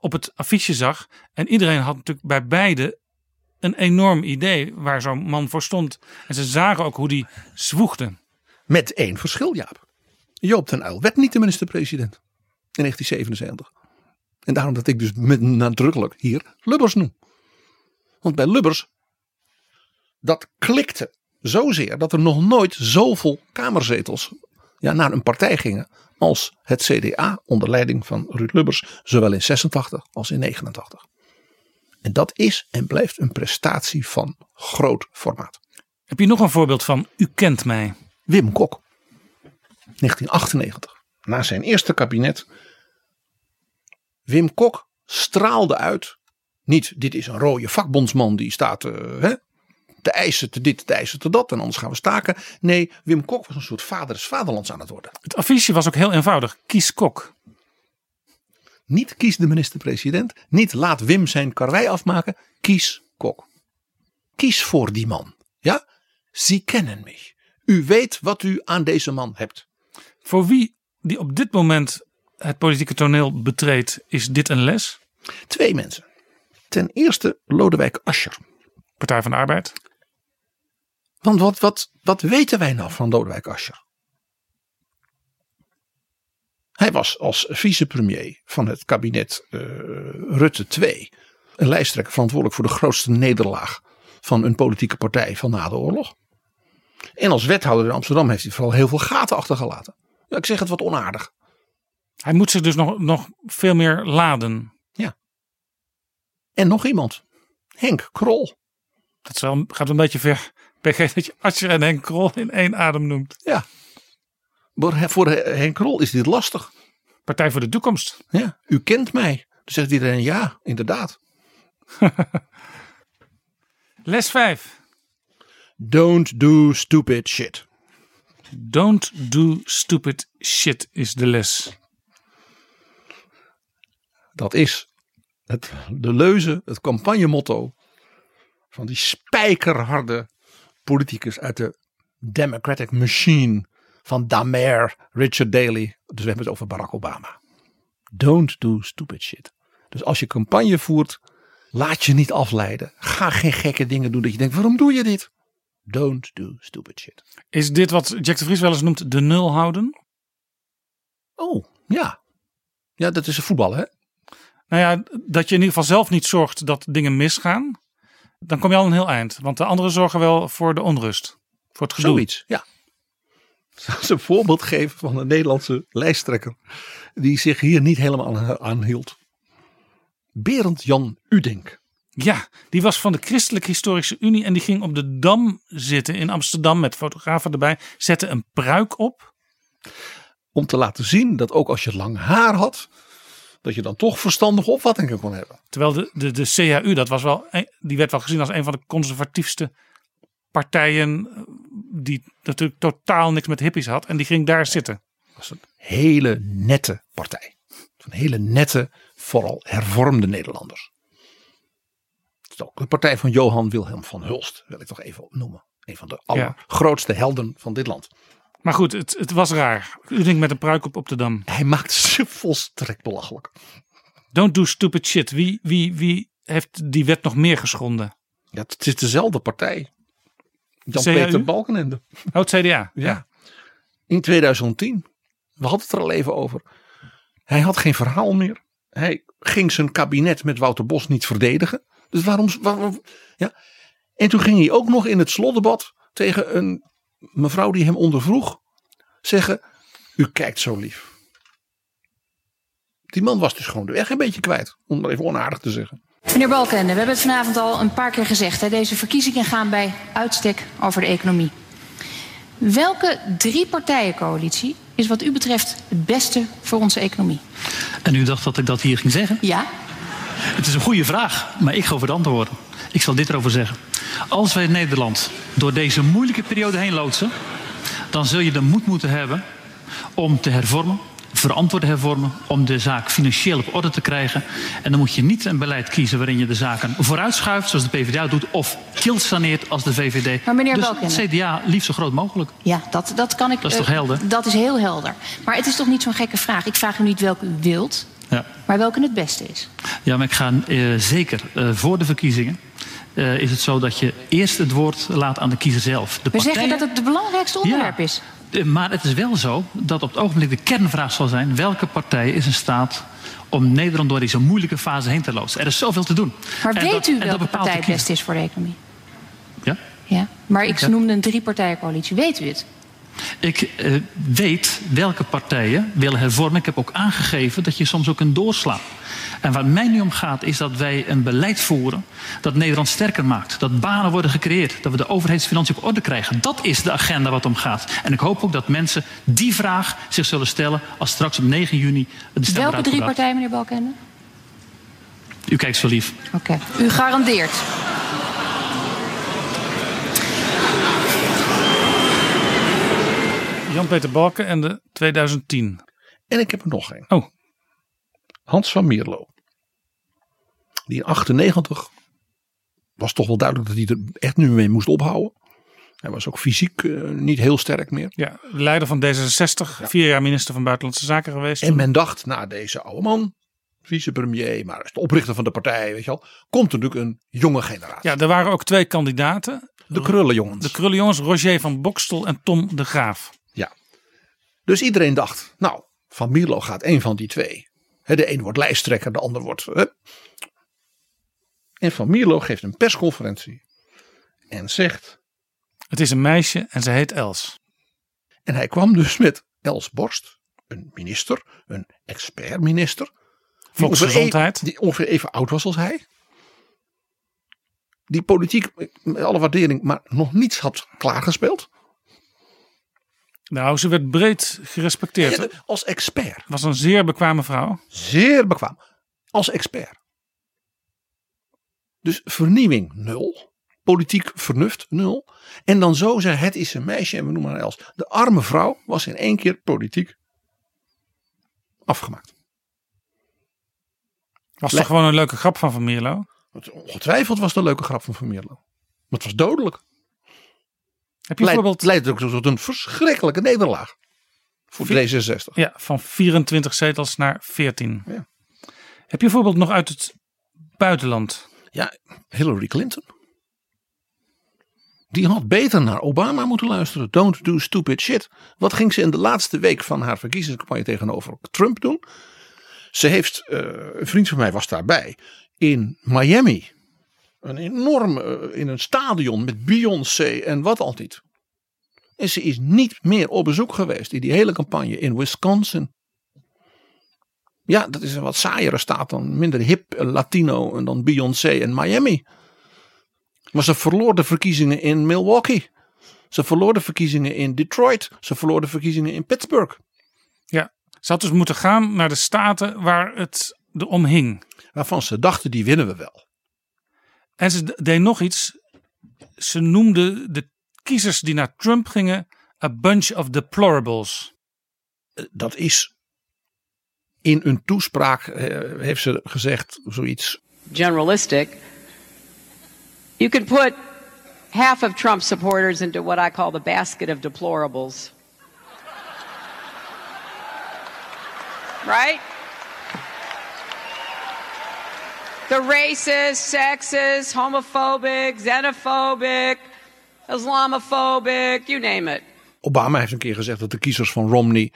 op het affiche zag. En iedereen had natuurlijk bij beide een enorm idee waar zo'n man voor stond. En ze zagen ook hoe die zwoegde. Met één verschil, Jaap. Joop den Uyl werd niet de minister-president in 1977. En daarom dat ik dus met nadrukkelijk hier Lubbers noem. Want bij Lubbers dat klikte zozeer dat er nog nooit zoveel kamerzetels ja, naar een partij gingen als het CDA onder leiding van Ruud Lubbers, zowel in 86 als in 89. En dat is en blijft een prestatie van groot formaat. Heb je nog een voorbeeld van U kent mij? Wim Kok. 1998. Na zijn eerste kabinet. Wim Kok straalde uit. Niet, dit is een rode vakbondsman die staat uh, hè, te eisen te dit, te eisen te dat. En anders gaan we staken. Nee, Wim Kok was een soort vader des vaderlands aan het worden. Het affiche was ook heel eenvoudig. Kies Kok. Niet kies de minister-president. Niet laat Wim zijn karwei afmaken. Kies Kok. Kies voor die man. Ja? Sie kennen mich. U weet wat u aan deze man hebt. Voor wie die op dit moment het politieke toneel betreedt, is dit een les? Twee mensen. Ten eerste Lodewijk Asscher. Partij van de Arbeid. Want wat, wat, wat weten wij nou van Lodewijk Asscher? Hij was als vicepremier van het kabinet uh, Rutte 2 een lijsttrekker verantwoordelijk voor de grootste nederlaag van een politieke partij van na de oorlog. En als wethouder in Amsterdam heeft hij vooral heel veel gaten achtergelaten. Ja, ik zeg het wat onaardig. Hij moet zich dus nog, nog veel meer laden. Ja. En nog iemand. Henk Krol. Dat wel, gaat een beetje ver. PG dat je Asscher en Henk Krol in één adem noemt. Ja. Maar voor Henk Krol is dit lastig. Partij voor de toekomst. Ja, u kent mij. Dan zegt iedereen ja, inderdaad. Les 5. Don't do stupid shit. Don't do stupid shit is de les. Dat is het, de leuze, het campagnemotto van die spijkerharde politicus uit de Democratic Machine van Damer, Richard Daley. Dus we hebben het over Barack Obama. Don't do stupid shit. Dus als je campagne voert, laat je niet afleiden. Ga geen gekke dingen doen dat je denkt, waarom doe je dit? Don't do stupid shit. Is dit wat Jack de Vries wel eens noemt de nul houden? Oh, ja. Ja, dat is een voetbal, hè? Nou ja, dat je in ieder geval zelf niet zorgt dat dingen misgaan. Dan kom je al een heel eind. Want de anderen zorgen wel voor de onrust. Voor het gedoe. Zoiets, ja. Zou ze een voorbeeld geven van een Nederlandse lijsttrekker. Die zich hier niet helemaal aan, hield. Berend Jan Udink. Ja, die was van de Christelijke Historische Unie en die ging op de Dam zitten in Amsterdam met fotografen erbij. Zette een pruik op. Om te laten zien dat ook als je lang haar had, dat je dan toch verstandige opvattingen kon hebben. Terwijl de, de, de CHU, dat was wel, die werd wel gezien als een van de conservatiefste partijen die natuurlijk totaal niks met hippies had. En die ging daar zitten. Dat was een hele nette partij. Een hele nette, vooral hervormde Nederlanders. De partij van Johan Wilhelm van Hulst, wil ik toch even noemen. Een van de allergrootste helden van dit land. Maar goed, het, het was raar. U denkt met een pruik op op de dam. Hij maakt ze volstrekt belachelijk. Don't do stupid shit. Wie, wie, wie heeft die wet nog meer geschonden? Ja, het is dezelfde partij. Jan-Peter Balkenende. Oh, het CDA. Ja. In 2010. We hadden het er al even over. Hij had geen verhaal meer. Hij ging zijn kabinet met Wouter Bos niet verdedigen. Dus waarom, waarom ja. En toen ging hij ook nog in het slotdebat tegen een mevrouw die hem ondervroeg zeggen: U kijkt zo lief. Die man was dus gewoon de weg een beetje kwijt, om maar even onaardig te zeggen. Meneer Balkenende, we hebben het vanavond al een paar keer gezegd. Hè, deze verkiezingen gaan bij uitstek over de economie. Welke drie partijencoalitie is wat u betreft het beste voor onze economie? En u dacht dat ik dat hier ging zeggen? Ja. Het is een goede vraag, maar ik ga over het antwoorden. Ik zal dit erover zeggen. Als wij Nederland door deze moeilijke periode heen loodsen, dan zul je de moed moeten hebben om te hervormen, verantwoord hervormen, om de zaak financieel op orde te krijgen. En dan moet je niet een beleid kiezen waarin je de zaken vooruitschuift, zoals de PvdA doet, of saneert als de VVD. Maar meneer dus Balkenende. CDA liefst zo groot mogelijk. Ja, dat, dat kan ik. Dat is toch eh, helder? Dat is heel helder. Maar het is toch niet zo'n gekke vraag. Ik vraag u niet welke u wilt, Ja. maar welke het beste is. Ja, maar ik ga eh, zeker eh, voor de verkiezingen. eh, is het zo dat je eerst het woord laat aan de kiezer zelf. De We zeggen partijen- dat het het belangrijkste onderwerp is. Eh, Maar het is wel zo dat op het ogenblik de kernvraag zal zijn: welke partij is in staat om Nederland door deze moeilijke fase heen te loodsen? Er is zoveel te doen. Maar En weet dat- u welke partij het beste is voor de economie? Ja? Ja. Maar ik Ja. noemde een drie-partijencoalitie. Weet u het? Ik eh, weet welke partijen willen hervormen. Ik heb ook aangegeven dat je soms ook kunt doorslaan. En waar mij nu om gaat is dat wij een beleid voeren dat Nederland sterker maakt. Dat banen worden gecreëerd. Dat we de overheidsfinanciën op orde krijgen. Dat is de agenda wat om gaat. En ik hoop ook dat mensen die vraag zich zullen stellen als straks op 9 juni de stem Welke drie partijen, meneer Balkenende? U kijkt zo lief. Oké, u garandeert. Jan-Peter Balken en de 2010. En ik heb er nog een. Oh. Hans van Mierlo. Die in 98 was toch wel duidelijk dat hij er echt nu mee moest ophouden. Hij was ook fysiek eh, niet heel sterk meer. Ja, leider van D66, vier jaar minister van Buitenlandse Zaken geweest. En men dacht, nou deze oude man, vicepremier, maar is de oprichter van de partij, weet je wel, komt er natuurlijk een jonge generatie. Ja, er waren ook twee kandidaten. De krullenjongens. De krullenjongens, Roger van Bokstel en Tom de Graaf. Dus iedereen dacht, nou, Van Mierlo gaat een van die twee. De een wordt lijsttrekker, de ander wordt. hè. En Van Mierlo geeft een persconferentie en zegt. Het is een meisje en ze heet Els. En hij kwam dus met Els Borst, een minister, een expertminister. die Volksgezondheid. ongeveer e- Die ongeveer even oud was als hij. Die politiek, met alle waardering, maar nog niets had klaargespeeld. Nou, ze werd breed gerespecteerd. Ja, als expert. Was een zeer bekwame vrouw. Zeer bekwaam. Als expert. Dus vernieuwing nul. Politiek vernuft nul. En dan zo zeggen het is een meisje en we noemen haar Els. De arme vrouw was in één keer politiek afgemaakt. Was Le- toch gewoon een leuke grap van Van Mierlo? Ongetwijfeld was het een leuke grap van Van Mierlo. Maar het was dodelijk. Heb je bijvoorbeeld... leidt ook tot een verschrikkelijke nederlaag. Voor Vier- D66. Ja, van 24 zetels naar 14. Ja. Heb je bijvoorbeeld nog uit het buitenland? Ja, Hillary Clinton. Die had beter naar Obama moeten luisteren. Don't do stupid shit. Wat ging ze in de laatste week van haar verkiezingscampagne tegenover Trump doen? Ze heeft, eh, een vriend van mij was daarbij, in Miami. Een enorm, eh, in een stadion met Beyoncé en wat al niet. En ze is niet meer op bezoek geweest in die hele campagne in Wisconsin. Ja, dat is een wat saaiere staat dan minder hip Latino en dan Beyoncé en Miami. Maar ze verloor de verkiezingen in Milwaukee. Ze verloor de verkiezingen in Detroit. Ze verloor de verkiezingen in Pittsburgh. Ja, ze had dus moeten gaan naar de staten waar het erom hing. Waarvan ze dachten, die winnen we wel. En ze deed nog iets. Ze noemde de kiezers die naar Trump gingen a bunch of deplorables. Dat is in een toespraak, eh, heeft ze gezegd, zoiets. generalistic. You could put half of Trump supporters into what I call the basket of deplorables. Right? The racist, sexist, homophobic, xenophobic, Islamophobic, you name it. Obama heeft een keer gezegd dat de kiezers van Romney,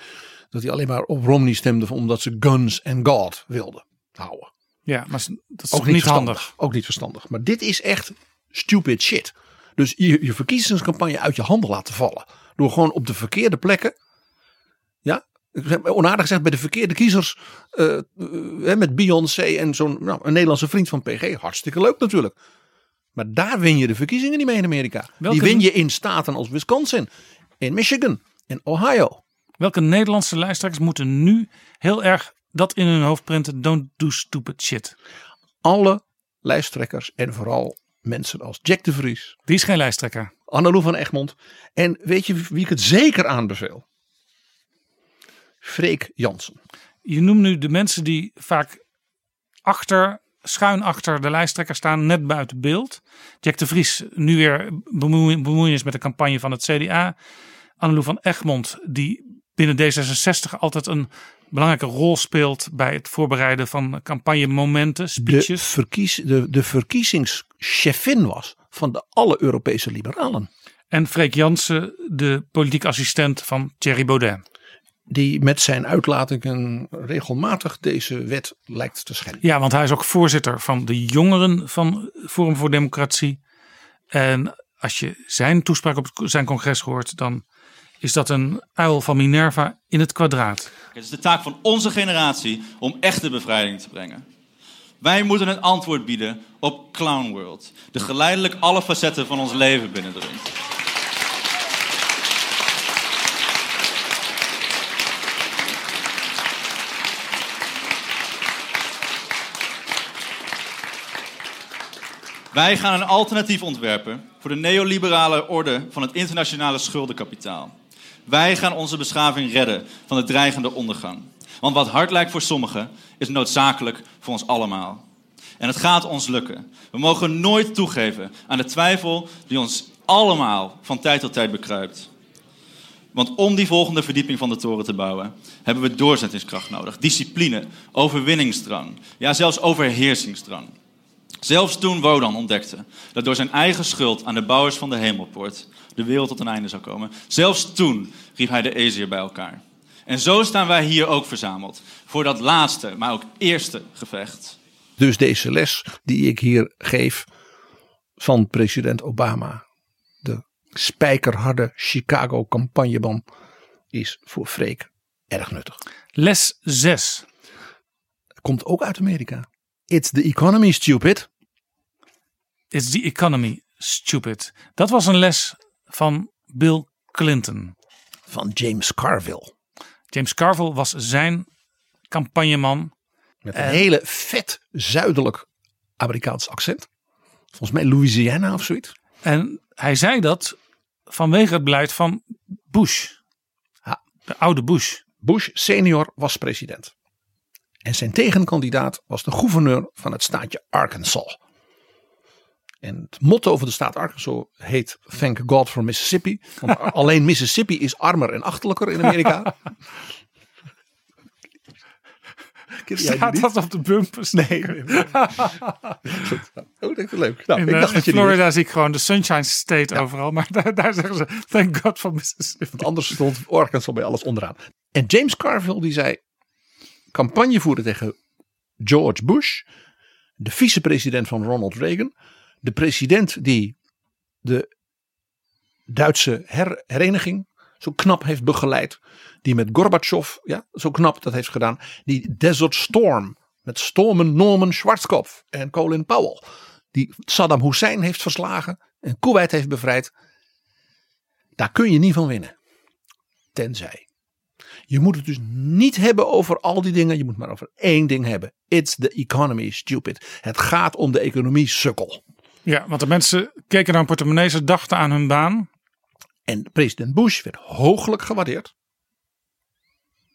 dat hij alleen maar op Romney stemden omdat ze guns and God wilden houden. Ja, maar dat is ook toch niet, handig. Ook niet verstandig. Maar dit is echt stupid shit. Dus je, je verkiezingscampagne uit je handen laten vallen. Door gewoon op de verkeerde plekken. Onaardig gezegd bij de verkeerde kiezers. eh, eh, met Beyoncé en zo'n nou, een Nederlandse vriend van PG. Hartstikke leuk natuurlijk. Maar daar win je de verkiezingen niet mee in Amerika. Welke- Die win je in staten als Wisconsin, in Michigan, in Ohio. Welke Nederlandse lijsttrekkers moeten nu heel erg dat in hun hoofd printen? Don't do stupid shit. Alle lijsttrekkers en vooral mensen als Jack de Vries. Die is geen lijsttrekker. Annelou van Egmond. En weet je wie ik het zeker aanbeveel? Freek Jansen. Je noemt nu de mensen die vaak achter, schuin achter de lijsttrekker staan, net buiten beeld. Jack de Vries, nu weer bemoe- bemoeienis met de campagne van het CDA. Annelou van Egmond, die binnen D66 altijd een belangrijke rol speelt bij het voorbereiden van campagnemomenten, De, speeches. verkies, de, de verkiezingschefin was van de alle Europese liberalen. En Freek Jansen, de politiek assistent van Thierry Baudet. Die met zijn uitlatingen regelmatig deze wet lijkt te schenden. Ja, want hij is ook voorzitter van de jongeren van Forum voor Democratie. En als je zijn toespraak op zijn congres hoort, dan is dat een uil van Minerva in het kwadraat. Het is de taak van onze generatie om echte bevrijding te brengen. Wij moeten een antwoord bieden op Clown World, de geleidelijk alle facetten van ons leven binnendringt. Wij gaan een alternatief ontwerpen voor de neoliberale orde van het internationale schuldenkapitaal. Wij gaan onze beschaving redden van de dreigende ondergang. Want wat hard lijkt voor sommigen, is noodzakelijk voor ons allemaal. En het gaat ons lukken. We mogen nooit toegeven aan de twijfel die ons allemaal van tijd tot tijd bekruipt. Want om die volgende verdieping van de toren te bouwen, hebben we doorzettingskracht nodig. Discipline, overwinningsdrang, ja zelfs overheersingsdrang. Zelfs toen Wodan ontdekte dat door zijn eigen schuld aan de bouwers van de hemelpoort de wereld tot een einde zou komen, zelfs toen riep hij de Ezier bij elkaar. En zo staan wij hier ook verzameld voor dat laatste, maar ook eerste gevecht. Dus deze les die ik hier geef van president Obama, de spijkerharde Chicago campagnebom, is voor Freek erg nuttig. Les 6. Komt ook uit Amerika. It's the economy, stupid. It's the economy, stupid. Dat was een les van Bill Clinton. Van James Carville. James Carville was zijn campagneman. Met een hele vet zuidelijk Amerikaans accent. Volgens mij Louisiana of zoiets. En hij zei dat vanwege het beleid van Bush. De oude Bush. Bush senior was president. En zijn tegenkandidaat was de gouverneur van het staatje Arkansas. En het motto van de staat Arkansas heet Thank God for Mississippi. Want alleen Mississippi is armer en achterlijker in Amerika. Staat dat op de bumpers? Nee. nee, nee. Goed. Oh, dat is leuk. Nou, in, ik dacht uh, dat je Florida zie ik gewoon de Sunshine State overal. Maar daar, daar, zeggen ze thank God for Mississippi. Want anders stond Arkansas bij alles onderaan. En James Carville die zei campagne voeren tegen George Bush. De vicepresident van Ronald Reagan. De president die de Duitse her hereniging zo knap heeft begeleid. Die met Gorbachev ja, zo knap dat heeft gedaan. Die Desert Storm met Stormen Norman Schwarzkopf en Colin Powell. Die Saddam Hussein heeft verslagen en Kuwait heeft bevrijd. Daar kun je niet van winnen. Tenzij. Je moet het dus niet hebben over al die dingen. Je moet maar over één ding hebben. It's the economy, stupid. Het gaat om de economie, sukkel. Ja, want de mensen keken naar hun portemonnee. Ze dachten aan hun baan. En president Bush werd hooglijk gewaardeerd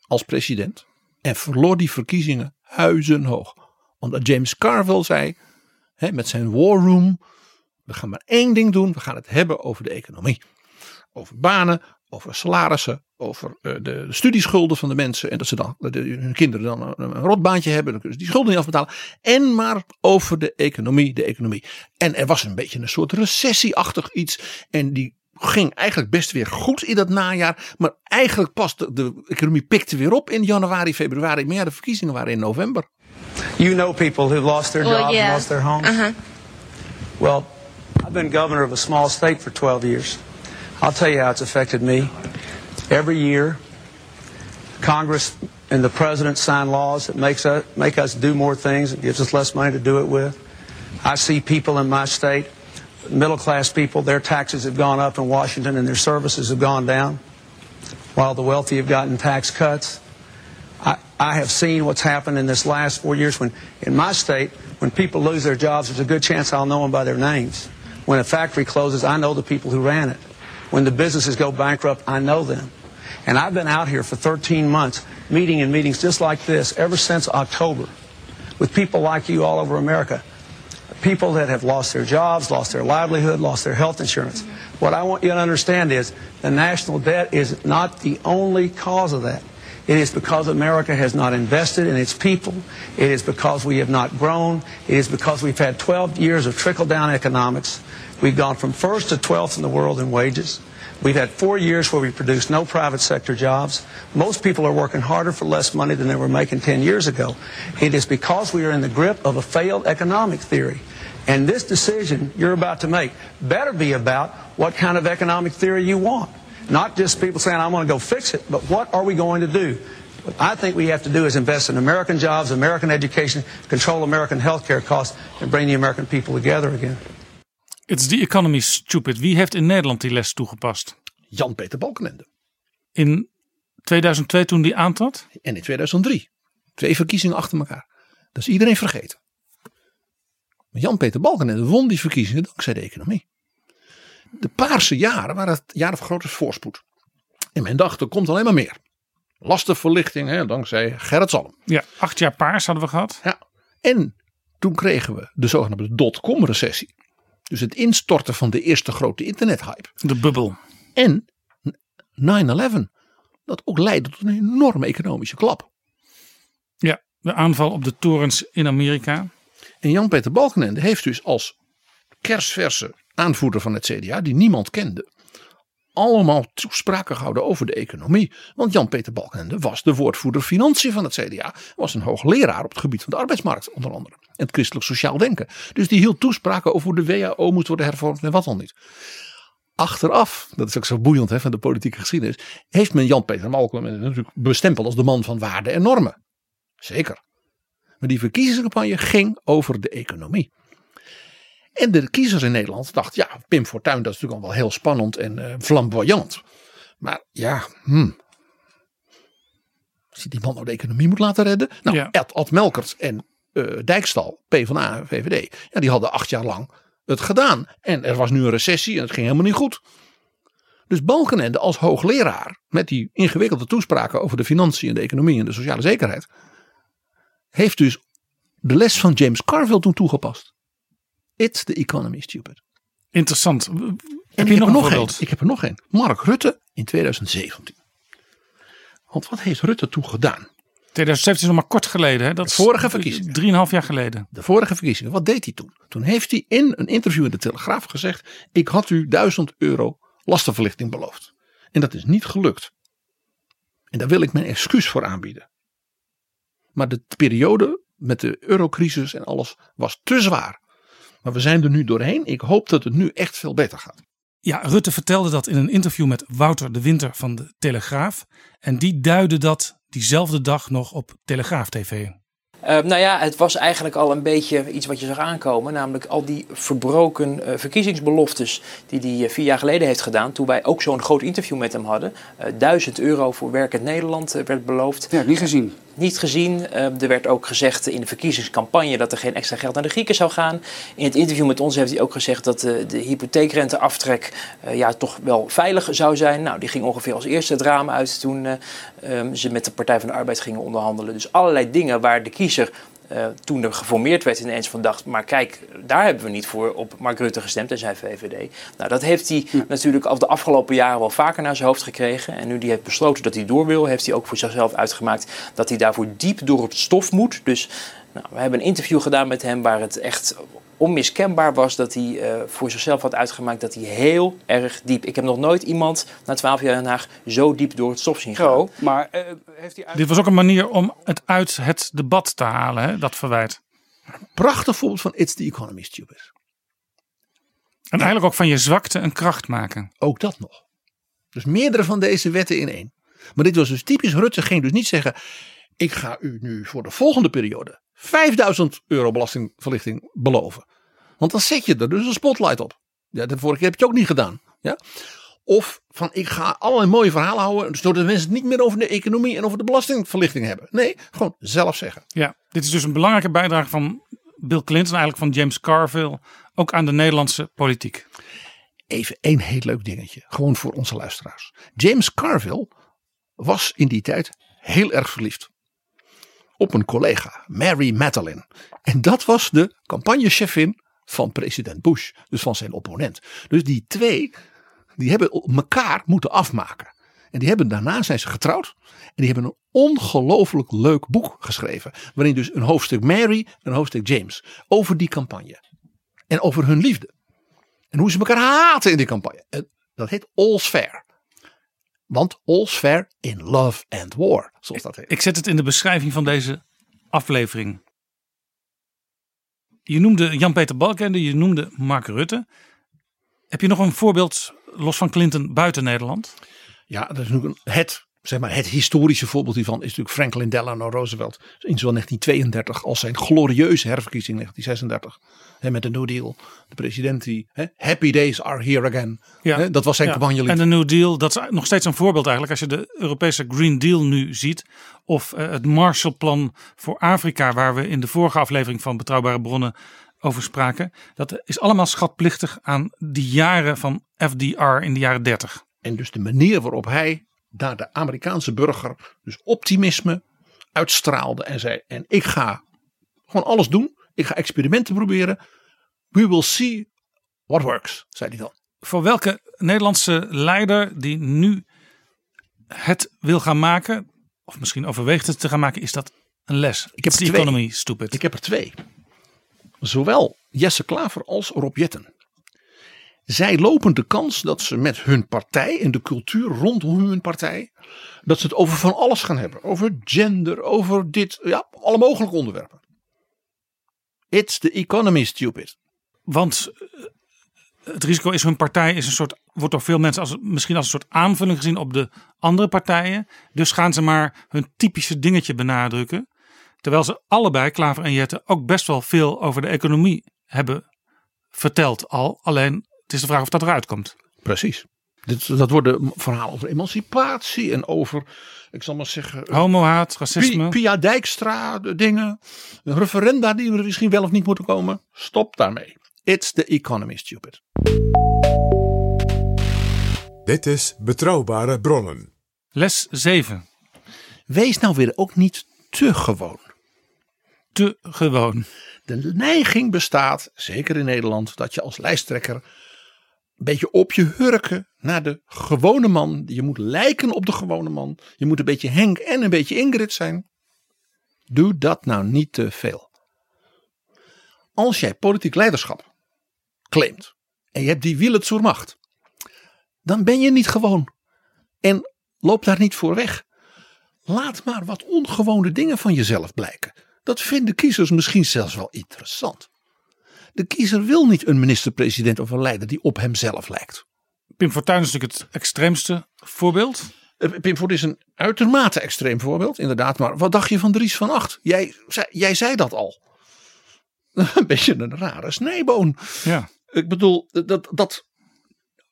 als president en verloor die verkiezingen huizenhoog. Omdat James Carville zei, hè, met zijn war room, we gaan maar één ding doen, we gaan het hebben over de economie. Over banen, over salarissen, over uh, de, de, studieschulden van de mensen. En dat ze dan, de, hun kinderen dan een, een rotbaantje hebben, dan kunnen ze die schulden niet afbetalen. En maar over de economie, de economie. En er was een beetje een soort recessieachtig iets. En die ging eigenlijk best weer goed in dat najaar. Maar eigenlijk pas de, de economie pikte weer op in januari, februari. Maar ja, de verkiezingen waren in november. You know people who lost their Well, jobs yeah. and lost their homes? Uh-huh. Well, I've been governor of a small state for 12 years. I'll tell you how it's affected me. Every year, Congress and the president sign laws that makes us, make us do more things and gives us less money to do it with. I see people in my state, middle class people, their taxes have gone up in Washington and their services have gone down, while the wealthy have gotten tax cuts. I, I have seen what's happened in this last four years when, in my state, when people lose their jobs, there's a good chance I'll know them by their names. When a factory closes, I know the people who ran it. When the businesses go bankrupt, I know them. And I've been out here for 13 months, meeting in meetings just like this ever since October, with people like you all over America. People that have lost their jobs, lost their livelihood, lost their health insurance. Mm-hmm. What I want you to understand is the national debt is not the only cause of that. It is because America has not invested in its people. It is because we have not grown. It is because we've had 12 years of trickle down economics. We've gone from first to 12th in the world in wages. We've had four years where we produced no private sector jobs. Most people are working harder for less money than they were making 10 years ago. It is because we are in the grip of a failed economic theory. And this decision you're about to make better be about what kind of economic theory you want. Not just people saying, I'm going to go fix it, but what are we going to do? What I think we have to do is invest in American jobs, American education, control American healthcare costs, and bring the American people together again. It's the economy stupid. Wie heeft in Nederland die les toegepast? Jan-Peter Balkenende. In 2002 toen die aantrad? En in 2003. Twee verkiezingen achter elkaar. Dat is iedereen vergeten. Jan-Peter Balkenende won die verkiezingen dankzij de economie. De paarse jaren waren het jaren van grote voorspoed. En men dacht, er komt alleen maar meer. Lastenverlichting, hè, dankzij Gerrit Salm. Ja, acht jaar paars hadden we gehad. Ja. En toen kregen we de zogenaamde dotcom recessie. Dus het instorten van de eerste grote internethype. De bubbel. En 9-11. Dat ook leidde tot een enorme economische klap. Ja, de aanval op de torens in Amerika. En Jan-Peter Balkenende heeft dus als kersverse aanvoerder van het CDA, die niemand kende, allemaal toespraken gehouden over de economie. Want Jan-Peter Balkenende was de woordvoerder financiën van het CDA. Was een hoogleraar op het gebied van de arbeidsmarkt onder andere. En het christelijk sociaal denken. Dus die hield toespraken over hoe de WHO moet worden hervormd en wat dan niet. Achteraf, dat is ook zo boeiend hè, van de politieke geschiedenis, heeft men Jan-Peter Balkenende natuurlijk bestempeld als de man van waarden en normen. Zeker. Maar die verkiezingscampagne ging over de economie. En de kiezers in Nederland dachten, ja, Pim Fortuyn, dat is natuurlijk al wel heel spannend en uh, flamboyant. Maar ja, hmm. Als je die man nou de economie moet laten redden. Nou, Ja. Ed, Ad Melkert en eh, Dijkstal, PvdA en VVD. Ja, die hadden acht jaar lang het gedaan. En er was nu een recessie en het ging helemaal niet goed. Dus Balkenende als hoogleraar, met die ingewikkelde toespraken over de financiën en de economie en de sociale zekerheid, heeft dus de les van James Carville toen toegepast. It's the economy, stupid. Interessant. En Heb je nog een voorbeeld? één. Ik heb er nog één. Mark Rutte in 2017. Want wat heeft Rutte toen gedaan? 2017 is nog maar kort geleden. Hè? Dat is vorige verkiezingen. Drieënhalf jaar geleden. De vorige verkiezingen. Wat deed hij toen? Toen heeft hij in een interview in de Telegraaf gezegd: Ik had u 1000 euro lastenverlichting beloofd. En dat is niet gelukt. En daar wil ik mijn excuus voor aanbieden. Maar de periode met de eurocrisis en alles was te zwaar. Maar we zijn er nu doorheen. Ik hoop dat het nu echt veel beter gaat. Ja, Rutte vertelde dat in een interview met Wouter de Winter van de Telegraaf. En die duidde dat diezelfde dag nog op Telegraaf TV. Eh, nou ja, het was eigenlijk al een beetje iets wat je zag aankomen. Namelijk al die verbroken eh, verkiezingsbeloftes die hij eh, vier jaar geleden heeft gedaan. Toen wij ook zo'n groot interview met hem hadden. Eh, 1000 euro voor werkend Nederland werd beloofd. Ja, niet gezien. Niet gezien. Eh, er werd ook gezegd in de verkiezingscampagne dat er geen extra geld naar de Grieken zou gaan. In het interview met ons heeft hij ook gezegd dat eh, de hypotheekrenteaftrek eh, ja, toch wel veilig zou zijn. Nou, die ging ongeveer als eerste het raam uit toen eh, ehm, ze met de Partij van de Arbeid gingen onderhandelen. Dus allerlei dingen waar de kiezer eh, toen er geformeerd werd ineens van dacht, maar kijk, daar hebben we niet voor op Mark Rutte gestemd en zijn VVD. Nou, dat heeft hij natuurlijk al de afgelopen jaren wel vaker naar zijn hoofd gekregen. En nu hij heeft besloten dat hij door wil, heeft hij ook voor zichzelf uitgemaakt dat hij daarvoor diep door het stof moet. Dus nou, we hebben een interview gedaan met hem waar het echt onmiskenbaar was dat hij eh, voor zichzelf had uitgemaakt dat hij heel erg diep. Ik heb nog nooit iemand na twaalf jaar Den Haag zo diep door het stof zien gaan. Maar eh, heeft hij Dit was ook een manier om het uit het debat te halen, hè, dat verwijt. Prachtig voorbeeld van It's the economy, stupid. En eigenlijk ook van je zwakte een kracht maken. Ook dat nog. Dus meerdere van deze wetten in één. Maar dit was dus typisch. Rutte ging dus niet zeggen: Ik ga u nu voor de volgende periode 5000 euro belastingverlichting beloven. Want dan zet je er dus een spotlight op. Ja, de vorige keer heb je het ook niet gedaan. Ja? Of van ik ga allerlei mooie verhalen houden. Zodat mensen het niet meer over de economie en over de belastingverlichting hebben. Nee, gewoon zelf zeggen. Ja, dit is dus een belangrijke bijdrage van Bill Clinton, eigenlijk van James Carville, ook aan de Nederlandse politiek. Even één heel leuk dingetje. Gewoon voor onze luisteraars. James Carville was in die tijd heel erg verliefd. Op een collega, Mary Madeline. En dat was de campagnechefin van president Bush. Dus van zijn opponent. Dus die twee, die hebben elkaar moeten afmaken. En die hebben daarna zijn ze getrouwd. En die hebben een ongelooflijk leuk boek geschreven. Waarin dus een hoofdstuk Mary en een hoofdstuk James. Over die campagne. En over hun liefde. En hoe ze elkaar haten in die campagne. En dat heet All's Fair. Want all's fair in love and war. Zoals dat heet. Ik zet het in de beschrijving van deze aflevering. Je noemde Jan-Peter Balkenende, je noemde Mark Rutte. Heb je nog een voorbeeld los van Clinton buiten Nederland? Ja, dat is natuurlijk het, zeg maar, het historische voorbeeld hiervan is natuurlijk Franklin Delano Roosevelt. In zowel 1932 als zijn glorieuze herverkiezing 1936. Hè, met de New Deal. De president die, happy days are here again. Hè, dat was zijn Ja. En de New Deal, dat is nog steeds een voorbeeld eigenlijk. Als je de Europese Green Deal nu ziet. Of eh, het Marshallplan voor Afrika, waar we in de vorige aflevering van Betrouwbare Bronnen over spraken. Dat is allemaal schatplichtig aan die jaren van FDR in de jaren 30. En dus de manier waarop hij naar de Amerikaanse burger dus optimisme uitstraalde en zei: En ik ga gewoon alles doen. Ik ga experimenten proberen. We will see what works, zei hij dan. Voor welke Nederlandse leider die nu het wil gaan maken, of misschien overweegt het te gaan maken, is dat een les? Ik heb It's er twee. economy stupid. Ik heb er twee. Zowel Jesse Klaver als Rob Jetten. Zij lopen de kans dat ze met hun partij en de cultuur rondom hun partij. dat ze het over van alles gaan hebben. Over gender, over dit, ja, alle mogelijke onderwerpen. It's the economy, stupid. Want eh, het risico is hun partij is een soort, wordt door veel mensen als, misschien als een soort aanvulling gezien op de andere partijen. Dus gaan ze maar hun typische dingetje benadrukken. Terwijl ze allebei, Klaver en Jette, ook best wel veel over de economie hebben verteld al. Alleen het is de vraag of dat eruit komt. Precies. Dit, dat worden verhalen over emancipatie en over, ik zal maar zeggen. eh, Homohaat, racisme. Pi- Pia Dijkstra, de dingen. De referenda die er misschien wel of niet moeten komen. Stop daarmee. It's the economy, stupid. Dit is Betrouwbare Bronnen. Les 7. Wees nou weer ook niet te gewoon. Te gewoon. De neiging bestaat, zeker in Nederland, dat je als lijsttrekker een beetje op je hurken naar de gewone man. Je moet lijken op de gewone man. Je moet een beetje Henk en een beetje Ingrid zijn. Doe dat nou niet te veel. Als jij politiek leiderschap claimt en je hebt die wielen zur macht, dan ben je niet gewoon. En loop daar niet voor weg. Laat maar wat ongewone dingen van jezelf blijken. Dat vinden kiezers misschien zelfs wel interessant. De kiezer wil niet een minister-president of een leider die op hemzelf lijkt. Pim Fortuyn is natuurlijk het extreemste voorbeeld. Eh, Pim Voort is een uitermate extreem voorbeeld, inderdaad. Maar wat dacht je van Dries van Acht? Jij, zei- jij zei dat al. Een beetje een rare snijboon. Ja. Ik bedoel, dat, dat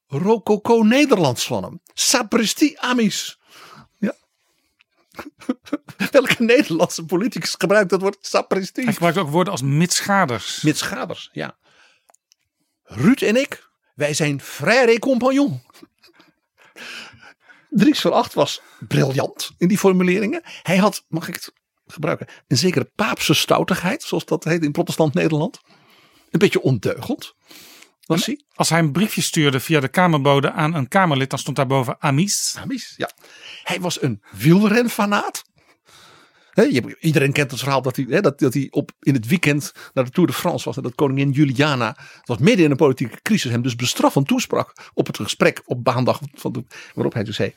rococo Nederlands van hem. Sapristi amis. Welke Nederlandse politicus gebruikt dat woord sapristi? Hij gebruikt ook woorden als mitschaders. Mitschaders, ja. Ruud en ik, wij zijn frère compagnon. Dries van Acht was briljant in die formuleringen. Hij had, mag ik het gebruiken, een zekere paapse stoutigheid, zoals dat heet in protestant Nederland. Een beetje ondeugend. Was hij? Als hij een briefje stuurde via de kamerbode aan een kamerlid, dan stond daarboven Amis. Amis, ja. Hij was een wielrenfanaat. Iedereen kent het verhaal dat hij, dat, dat hij op, in het weekend naar de Tour de France was. En dat koningin Juliana, het was midden in een politieke crisis, hem dus bestraffend toesprak op het gesprek op maandag. Van de, waarop hij dus zei,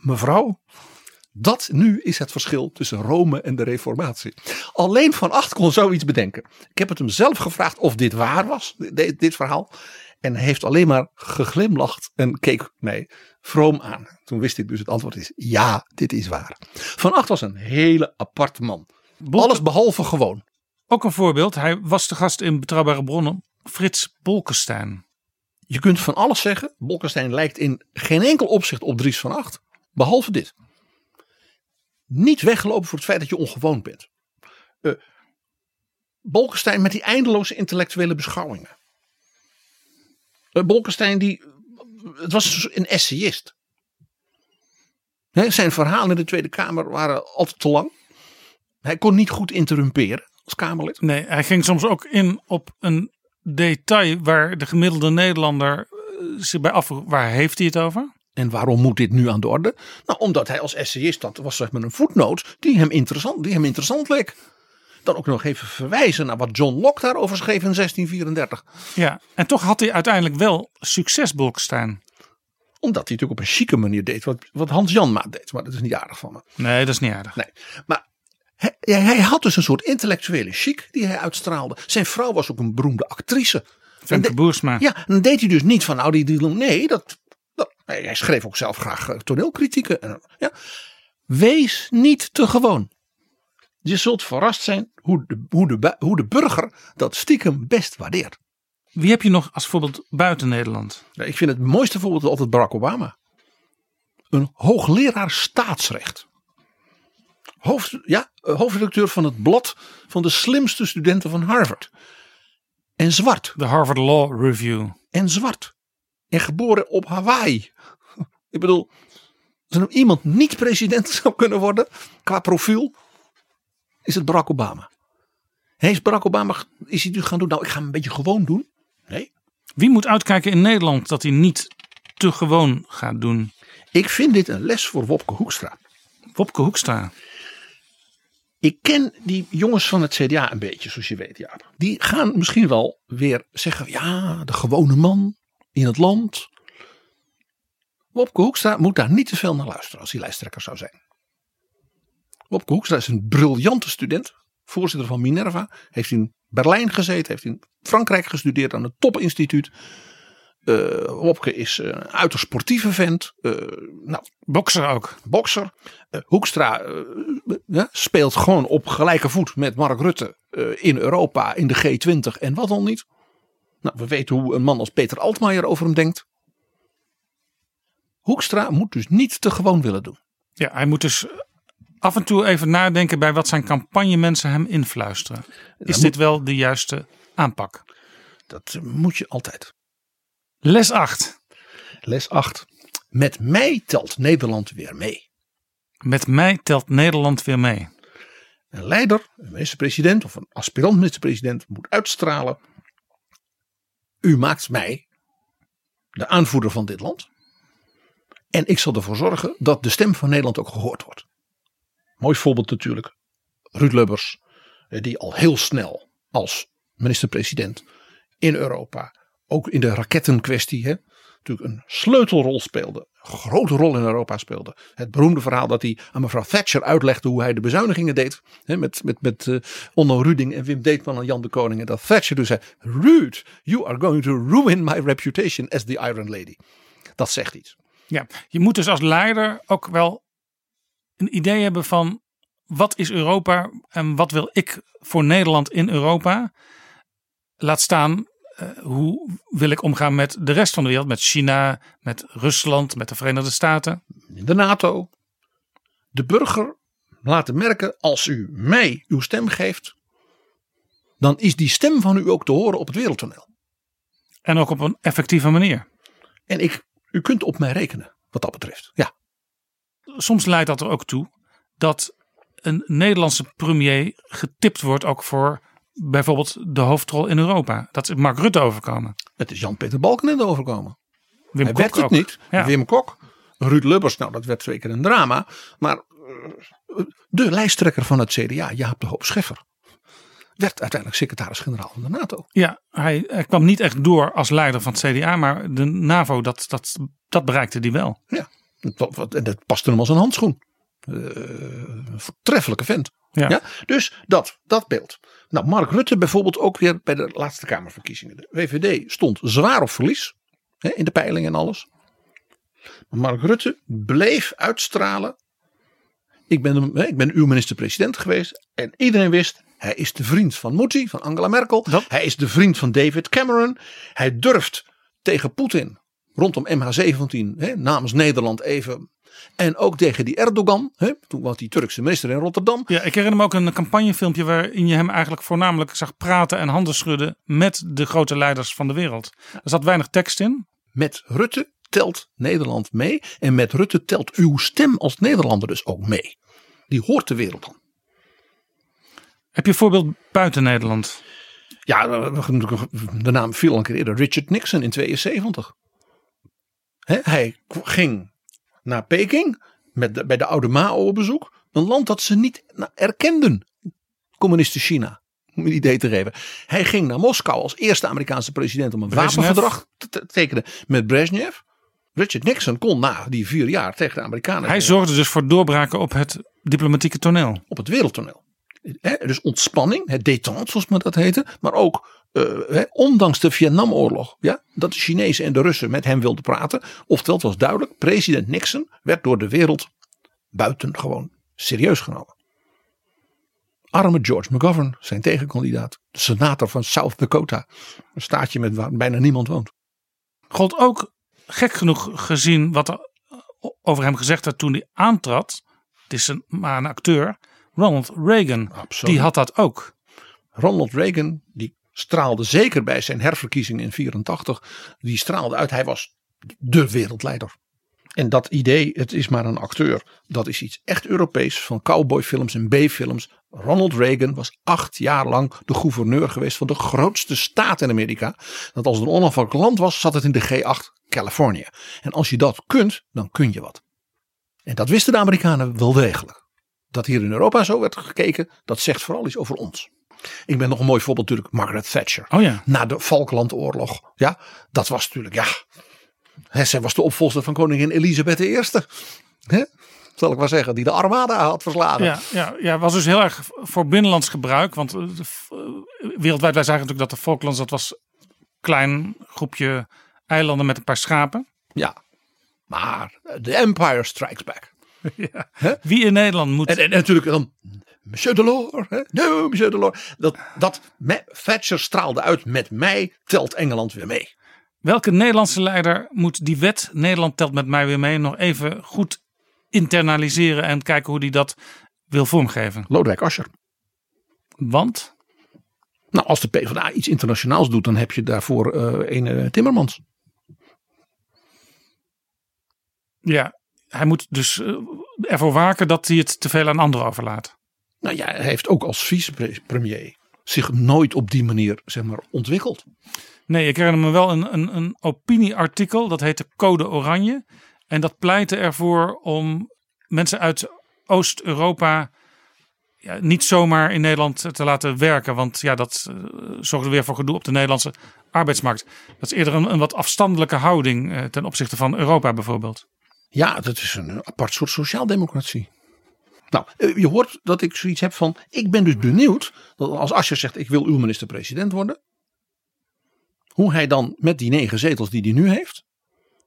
mevrouw, dat nu is het verschil tussen Rome en de reformatie. Alleen Van Acht kon zoiets bedenken. Ik heb het hem zelf gevraagd of dit waar was, dit, dit verhaal. En hij heeft alleen maar geglimlacht en keek mij vroom aan. Toen wist ik dus het antwoord is ja, dit is waar. Van Acht was een hele aparte man. Alles behalve gewoon. Ook een voorbeeld. Hij was de gast in Betrouwbare Bronnen. Frits Bolkestein. Je kunt van alles zeggen. Bolkestein lijkt in geen enkel opzicht op Dries van Acht. Behalve dit. Niet weggelopen voor het feit dat je ongewoon bent. Eh, Bolkestein met die eindeloze intellectuele beschouwingen. Eh, Bolkestein die, het was een essayist. Zijn verhalen in de Tweede Kamer waren altijd te lang. Hij kon niet goed interrumperen als Kamerlid. Nee, hij ging soms ook in op een detail waar de gemiddelde Nederlander eh, zich bij afvroeg. Waar heeft hij het over? En waarom moet dit nu aan de orde? Nou, omdat hij als essayist, dat was zeg maar een voetnoot, die hem interessant, die hem interessant leek. Dan ook nog even verwijzen naar wat John Locke daarover schreef in 1634. Ja, en toch had hij uiteindelijk wel succes, Bolkestein. Omdat hij natuurlijk op een chique manier deed wat, wat Hans Janmaat deed. Maar dat is niet aardig van me. Nee, dat is niet aardig. Nee, maar hij, hij had dus een soort intellectuele chic die hij uitstraalde. Zijn vrouw was ook een beroemde actrice. Femke Boersma. Ja, en dan deed hij dus niet van nou die, die nee, dat Hij, hij schreef ook zelf graag eh, toneelkritieken. En, ja. Wees niet te gewoon. Je zult verrast zijn hoe de, hoe, de, bu- hoe de burger dat stiekem best waardeert. Wie heb je nog als voorbeeld buiten Nederland? Ja, ik vind het mooiste voorbeeld altijd Barack Obama. Een hoogleraar staatsrecht. Hoofd, ja, eh, hoofdredacteur van het blad van de slimste studenten van Harvard. En zwart. De Harvard Law Review. En zwart. En geboren op Hawaii. Ik bedoel, als er nou iemand niet president zou kunnen worden, qua profiel, is het Barack Obama. Heeft Barack Obama, is hij nu gaan doen, nou ik ga hem een beetje gewoon doen? Nee. Wie moet uitkijken in Nederland dat hij niet te gewoon gaat doen? Ik vind dit een les voor Wopke Hoekstra. Wopke Hoekstra. Ik ken die jongens van het CDA een beetje, zoals je weet, ja. Die gaan misschien wel weer zeggen, ja, de gewone man in het land. Wopke Hoekstra moet daar niet te veel naar luisteren als hij lijsttrekker zou zijn. Wopke Hoekstra is een briljante student, voorzitter van Minerva. Heeft in Berlijn gezeten, heeft in Frankrijk gestudeerd aan het topinstituut. Eh Wopke is een uiterst sportieve vent. Eh, nou, bokser ook. Bokser. Eh, Hoekstra ja, speelt gewoon op gelijke voet met Mark Rutte in Europa, in de G20 en wat dan niet. Nou, we weten hoe een man als Peter Altmaier over hem denkt. Hoekstra moet dus niet te gewoon willen doen. Ja, hij moet dus af en toe even nadenken bij wat zijn campagnemensen hem influisteren. Is dit wel de juiste aanpak? Dat moet je altijd. Les 8. Les 8. Met mij telt Nederland weer mee. Met mij telt Nederland weer mee. Een leider, een minister-president of een aspirant minister-president moet uitstralen. U maakt mij de aanvoerder van dit land. En ik zal ervoor zorgen dat de stem van Nederland ook gehoord wordt. Mooi voorbeeld natuurlijk. Ruud Lubbers, eh, die al heel snel als minister-president in Europa, ook in de rakettenkwestie, natuurlijk een sleutelrol speelde. Grote rol in Europa speelde. Het beroemde verhaal dat hij aan mevrouw Thatcher uitlegde hoe hij de bezuinigingen deed. Hè, met met, met eh, Onno Ruding en Wim Deetman en Jan de Koning. En dat Thatcher dus zei, Ruud, you are going to ruin my reputation as the Iron Lady. Dat zegt iets. Ja, je moet dus als leider ook wel een idee hebben van wat is Europa en wat wil ik voor Nederland in Europa. Laat staan hoe wil ik omgaan met de rest van de wereld, met China, met Rusland, met de Verenigde Staten. De NATO. De burger laten merken, als u mij uw stem geeft, dan is die stem van u ook te horen op het wereldtoneel. En ook op een effectieve manier. En ik, u kunt op mij rekenen, wat dat betreft. Ja. Soms leidt dat er ook toe dat een Nederlandse premier getipt wordt ook voor bijvoorbeeld de hoofdrol in Europa. Dat is Mark Rutte overkomen. Het is Jan-Peter Balkenende overkomen. Wim Hij Kok werd het ook. niet. Ja. Wim Kok. Ruud Lubbers, nou dat werd zeker een drama. Maar eh, de lijsttrekker van het CDA, Jaap de Hoop Scheffer, werd uiteindelijk secretaris-generaal van de NATO. Ja, hij, hij kwam niet echt door als leider van het CDA, maar de NAVO, dat, dat, dat bereikte hij wel. Ja, dat, en dat paste hem als een handschoen. Eh, een voortreffelijke vent. Ja. Dus dat, dat beeld. Nou, Mark Rutte bijvoorbeeld ook weer bij de laatste Kamerverkiezingen. De VVD stond zwaar op verlies hè, in de peilingen en alles. Maar Mark Rutte bleef uitstralen. Ik ben, ik ben uw minister-president geweest. En iedereen wist, hij is de vriend van Modi, van Angela Merkel. Hij is de vriend van David Cameron. Hij durft tegen Poetin rondom MH17 hè, namens Nederland even. En ook tegen die Erdogan. Hè, toen was die Turkse minister in Rotterdam. Ja, ik herinner me ook een campagnefilmpje waarin je hem eigenlijk voornamelijk zag praten en handen schudden met de grote leiders van de wereld. Er zat weinig tekst in. Met Rutte telt Nederland mee. En met Rutte telt uw stem als Nederlander dus ook mee. Die hoort de wereld dan. Heb je een voorbeeld buiten Nederland? Ja, de naam viel al een keer eerder. Richard Nixon in 72. Hè, hij ging naar Peking met de, bij de oude Mao op bezoek. Een land dat ze niet erkenden. Communiste China. Om je een idee te geven. Hij ging naar Moskou als eerste Amerikaanse president om een Brezhnev. wapenverdrag te, te tekenen met Brezhnev. Richard Nixon kon na die vier jaar tegen de Amerikanen. Hij zorgde dus voor doorbraken op het diplomatieke toneel. Op het wereldtoneel. Dus ontspanning, het détente zoals men dat heette. Maar ook eh, ondanks de Vietnamoorlog, ja, dat de Chinezen en de Russen met hem wilden praten. Oftewel, het was duidelijk, president Nixon werd door de wereld buitengewoon serieus genomen. Arme George McGovern, zijn tegenkandidaat, de senator van South Dakota, een staatje met waar bijna niemand woont. Gold ook gek genoeg gezien wat er over hem gezegd werd toen hij aantrad. Het is een, maar een acteur. Ronald Reagan. Absoluut. Die had dat ook. Ronald Reagan, die straalde zeker bij zijn herverkiezing in 84, die straalde uit. Hij was de wereldleider. En dat idee, het is maar een acteur, dat is iets echt Europees van cowboyfilms en B-films. Ronald Reagan was acht jaar lang de gouverneur geweest van de grootste staat in Amerika. Dat als het een onafhankelijk land was, zat het in de G8 Californië. En als je dat kunt, dan kun je wat. En dat wisten de Amerikanen wel degelijk. Dat hier in Europa zo werd gekeken, dat zegt vooral iets over ons. Ik ben nog een mooi voorbeeld natuurlijk, Margaret Thatcher. Oh ja. Na de Falklandoorlog. Ja, dat was natuurlijk, ja. Hè, zij was de opvolger van koningin Elisabeth I. Hè? Zal ik maar zeggen, die de armada had verslagen. Ja, ja, ja, was dus heel erg voor binnenlands gebruik. Want eh, eh, wereldwijd, wij zagen natuurlijk dat de Falklands, dat was een klein groepje eilanden met een paar schapen. Ja, maar de Empire Strikes Back. Ja. Wie in Nederland moet... En, en natuurlijk dan Monsieur Delors. Hè? No, Monsieur Delors. Dat, dat Thatcher straalde uit met mij telt Engeland weer mee. Welke Nederlandse leider moet die wet Nederland telt met mij weer mee nog even goed internaliseren en kijken hoe die dat wil vormgeven? Lodewijk Asscher. Want? Nou, als de PvdA iets internationaals doet, dan heb je daarvoor eh een eh, Timmermans. Ja, hij moet dus eh, ervoor waken dat hij het te veel aan anderen overlaat. Nou ja, hij heeft ook als vicepremier zich nooit op die manier zeg maar, ontwikkeld. Nee, ik herinner me wel een, een, een opinieartikel, dat heette Code Oranje. En dat pleitte ervoor om mensen uit Oost-Europa ja, niet zomaar in Nederland te laten werken. Want ja, dat eh, zorgde weer voor gedoe op de Nederlandse arbeidsmarkt. Dat is eerder een, een wat afstandelijke houding eh, ten opzichte van Europa bijvoorbeeld. Ja, dat is een apart soort sociaaldemocratie. Nou, eh, je hoort dat ik zoiets heb van. Ik ben dus benieuwd dat als Asscher zegt: Ik wil uw minister-president worden. Hoe hij dan met die negen zetels die hij nu heeft.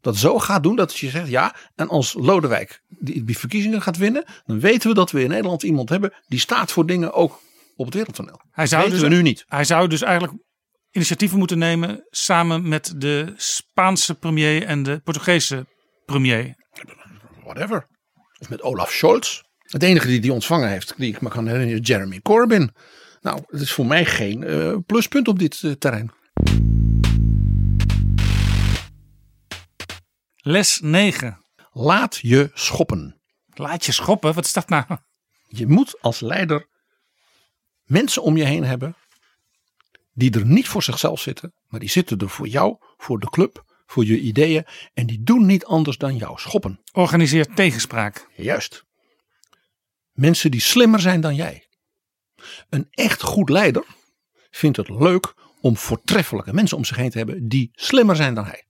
Dat zo gaat doen dat je zegt: Ja, en als Lodewijk die, die verkiezingen gaat winnen. Dan weten we dat we in Nederland iemand hebben. die staat voor dingen ook op het wereldtoneel. Hij zou weten dus, we nu niet. Hij zou dus eigenlijk initiatieven moeten nemen samen met de Spaanse premier en de Portugese premier. Whatever. Of met Olaf Scholz. Het enige die die ontvangen heeft, die ik me kan herinneren, is Jeremy Corbyn. Nou, het is voor mij geen eh, pluspunt op dit eh, terrein. Les 9. Laat je schoppen. Laat je schoppen? Wat is dat nou? Je moet als leider mensen om je heen hebben die er niet voor zichzelf zitten, maar die zitten er voor jou, voor de club, voor je ideeën en die doen niet anders dan jou schoppen. Organiseer tegenspraak. Juist. Mensen die slimmer zijn dan jij. Een echt goed leider vindt het leuk om voortreffelijke mensen om zich heen te hebben die slimmer zijn dan hij.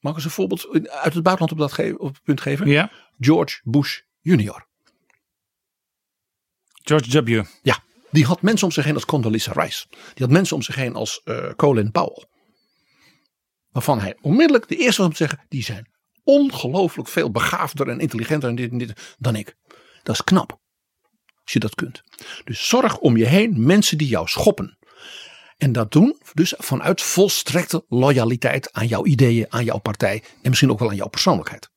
Mag ik eens een voorbeeld uit het buitenland op dat ge- op het punt geven? Ja. George Bush junior. George W. Ja, die had mensen om zich heen als Condoleezza Rice. Die had mensen om zich heen als eh, Colin Powell. Waarvan hij onmiddellijk de eerste was om te zeggen, die zijn ongelooflijk veel begaafder en intelligenter en dit en dit dan ik. Dat is knap. Als je dat kunt. Dus zorg om je heen mensen die jou schoppen. En dat doen dus vanuit volstrekte loyaliteit aan jouw ideeën, aan jouw partij en misschien ook wel aan jouw persoonlijkheid.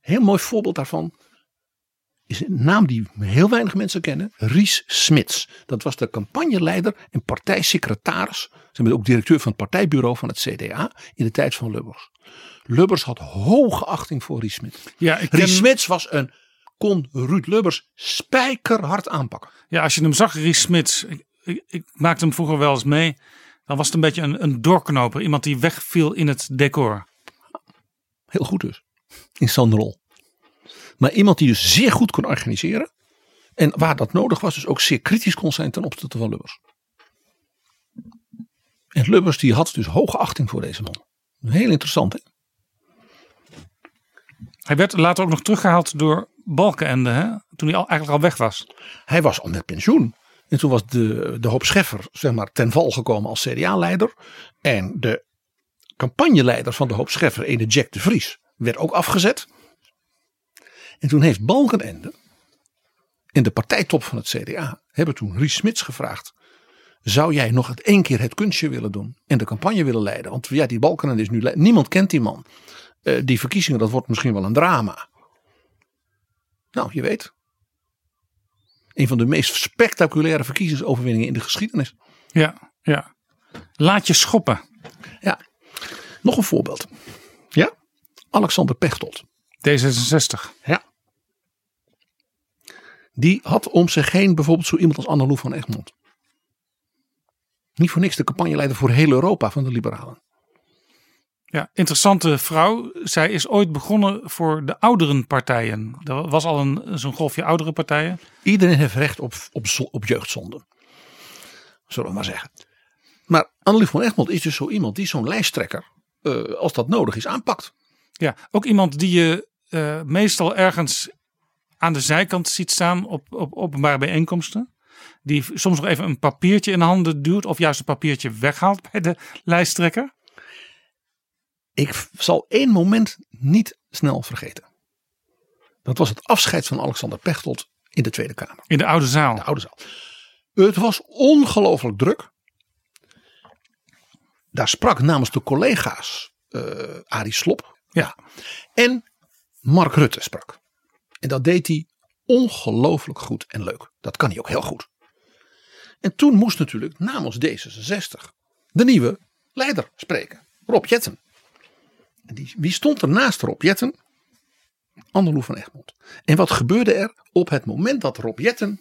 Heel mooi voorbeeld daarvan is een naam die heel weinig mensen kennen. Ries Smits. Dat was de campagneleider en partijsecretaris. Ze bent ook directeur van het partijbureau van het CDA in de tijd van Lubbers. Lubbers had hoge achting voor Ries Smits. Ja, ik Ries ken- Smits was een, kon Ruud Lubbers spijkerhard aanpakken. Ja, als je hem zag, Ries Smits. Ik, ik, ik maakte hem vroeger wel eens mee. Dan was het een beetje een, een doorknoper. Iemand die wegviel in het decor. Heel goed dus. In zijn rol. Maar iemand die dus zeer goed kon organiseren. En waar dat nodig was, dus ook zeer kritisch kon zijn ten opzichte van Lubbers. En Lubbers die had dus hoge achting voor deze man. Heel interessant hè. Hij werd later ook nog teruggehaald door Balkenende. Hè? Toen hij al, eigenlijk al weg was. Hij was al met pensioen. En toen was de, de hoop Scheffer zeg maar, ten val gekomen als CDA-leider. En de campagneleider van de hoop Scheffer, ene Jack de Vries, werd ook afgezet. En toen heeft Balkenende in de partijtop van het CDA hebben toen Ries Smits gevraagd. Zou jij nog het één keer het kunstje willen doen en de campagne willen leiden? Want ja, die Balkenende is nu. Niemand kent die man. Eh, die verkiezingen, dat wordt misschien wel een drama. Nou, je weet. Een van de meest spectaculaire verkiezingsoverwinningen in de geschiedenis. Ja, ja. Laat je schoppen. Ja. Nog een voorbeeld. Ja. Alexander Pechtold. D66. Ja. Die had om zich heen bijvoorbeeld zo iemand als Annelou van Egmond. Niet voor niks de campagneleider voor heel Europa van de liberalen. Ja, interessante vrouw. Zij is ooit begonnen voor de ouderen partijen. Er was al een, zo'n golfje oudere partijen. Iedereen heeft recht op, op, op jeugdzonde. Zullen we maar zeggen. Maar Annelies van Egmond is dus zo iemand die zo'n lijsttrekker, eh, als dat nodig is, aanpakt. Ja, ook iemand die je eh, meestal ergens aan de zijkant ziet staan op, op openbare bijeenkomsten. Die soms nog even een papiertje in handen duwt of juist een papiertje weghaalt bij de lijsttrekker. Ik zal één moment niet snel vergeten. Dat was het afscheid van Alexander Pechtold in de Tweede Kamer. In de oude zaal. De oude zaal. Het was ongelooflijk druk. Daar sprak namens de collega's eh Arie Slop. Ja. En Mark Rutte sprak. En dat deed hij ongelooflijk goed en leuk. Dat kan hij ook heel goed. En toen moest natuurlijk namens D66 de nieuwe leider spreken. Rob Jetten. Die, wie stond er naast Rob Jetten? Van Egmond. En wat gebeurde er op het moment dat Rob Jetten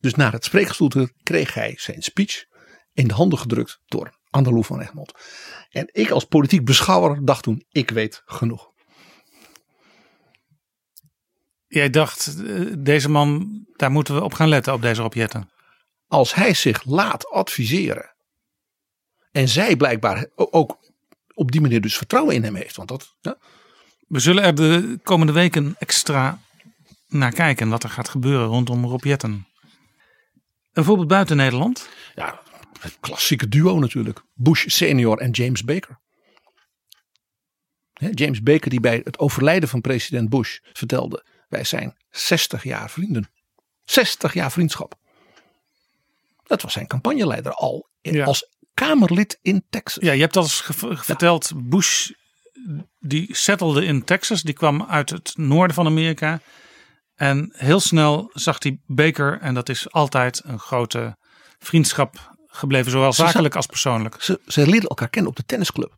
dus naar het spreekstoel trad, kreeg hij zijn speech in de handen gedrukt door Annelou van Egmond. En ik als politiek beschouwer dacht toen, ik weet genoeg. Jij dacht, eh, deze man, daar moeten we op gaan letten op deze Rob Jetten. Als hij zich laat adviseren en zij blijkbaar ook op die manier dus vertrouwen in hem heeft. Want dat, ja, We zullen er de komende weken extra naar kijken wat er gaat gebeuren rondom Rob Jetten. Een voorbeeld buiten Nederland. Ja, het klassieke duo natuurlijk. Bush senior en James Baker. James Baker die bij het overlijden van president Bush vertelde. Wij zijn 60 jaar vrienden. 60 jaar vriendschap. Dat was zijn campagneleider al in- als Kamerlid in Texas. Ja, je hebt al eens verteld, Bush die settelde in Texas. Die kwam uit het noorden van Amerika. En heel snel zag hij Baker, en dat is altijd een grote vriendschap gebleven, zowel Ze zakelijk za- als persoonlijk. Ze, ze leerden elkaar kennen op de tennisclub.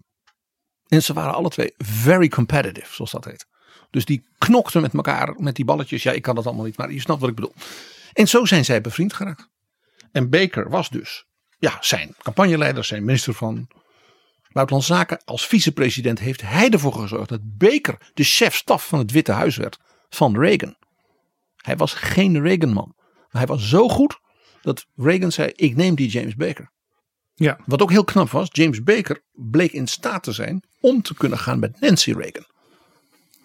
En ze waren alle twee very competitive, zoals dat heet. Dus die knokten met elkaar met die balletjes. Ja, ik kan dat allemaal niet, maar je snapt wat ik bedoel. En zo zijn zij bevriend geraakt. En Baker was dus ja, zijn campagneleider, zijn minister van Buitenlandse Zaken. Als vicepresident heeft hij ervoor gezorgd dat Baker de chef-staf van het Witte Huis werd van Reagan. Hij was geen Reagan-man. Maar hij was zo goed dat Reagan zei: Ik neem die James Baker. Ja. Wat ook heel knap was, James Baker bleek in staat te zijn om te kunnen gaan met Nancy Reagan.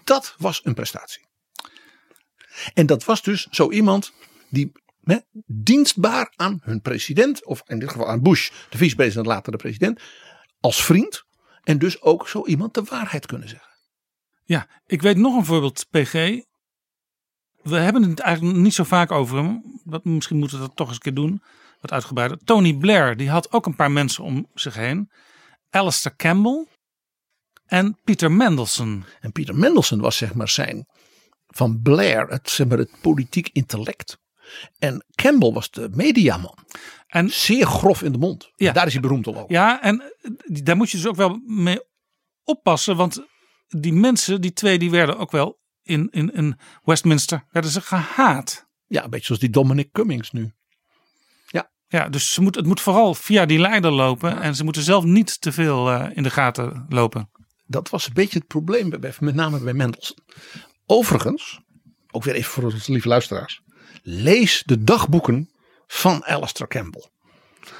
Dat was een prestatie. En dat was dus zo iemand die dienstbaar aan hun president, of in dit geval aan Bush, de vicepresident, later de president, als vriend. En dus ook zo iemand de waarheid kunnen zeggen. Ja, ik weet nog een voorbeeld, PG. We hebben het eigenlijk niet zo vaak over hem. Dat, misschien moeten we dat toch eens een keer doen. Wat uitgebreider. Tony Blair, die had ook een paar mensen om zich heen. Alistair Campbell en Peter Mendelssohn. En Peter Mendelssohn was zeg maar zijn, van Blair, het, zeg maar, het politiek intellect. En Campbell was de mediaman. En zeer grof in de mond. Ja. Daar is hij beroemd om. ook. Ja, en eh, daar moet je dus ook wel mee oppassen. Want die mensen, die twee, die werden ook wel in, in, in Westminster werden ze gehaat. Ja, een beetje zoals die Dominic Cummings nu. Ja. Ja, dus ze moet, het moet vooral via die leider lopen. En ze moeten zelf niet te veel eh, in de gaten lopen. Dat was een beetje het probleem, bij- met name bij Mendelssohn. Overigens, ook weer even voor onze lieve luisteraars. Lees de dagboeken van Alistair Campbell.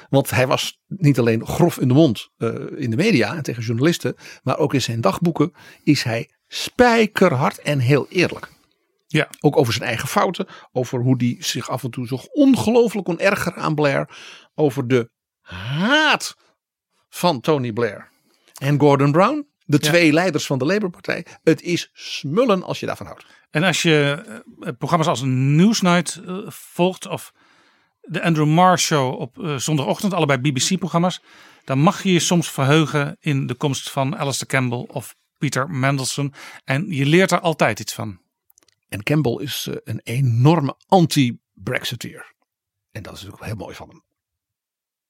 Want hij was niet alleen grof in de mond eh, in de media en tegen journalisten. Maar ook in zijn dagboeken is hij spijkerhard en heel eerlijk. Ja. Ook over zijn eigen fouten. Over hoe die zich af en toe zo ongelooflijk kon ergeren aan Blair. Over de haat van Tony Blair en Gordon Brown. De twee leiders van de Labour-partij. Het is smullen als je daarvan houdt. En als je eh, programma's als Newsnight eh, volgt of de Andrew Marr Show op eh, zondagochtend, allebei BBC-programma's, dan mag je je soms verheugen in de komst van Alistair Campbell of Peter Mandelson. En je leert er altijd iets van. En Campbell is eh, een enorme anti-Brexiteer. En dat is natuurlijk heel mooi van hem.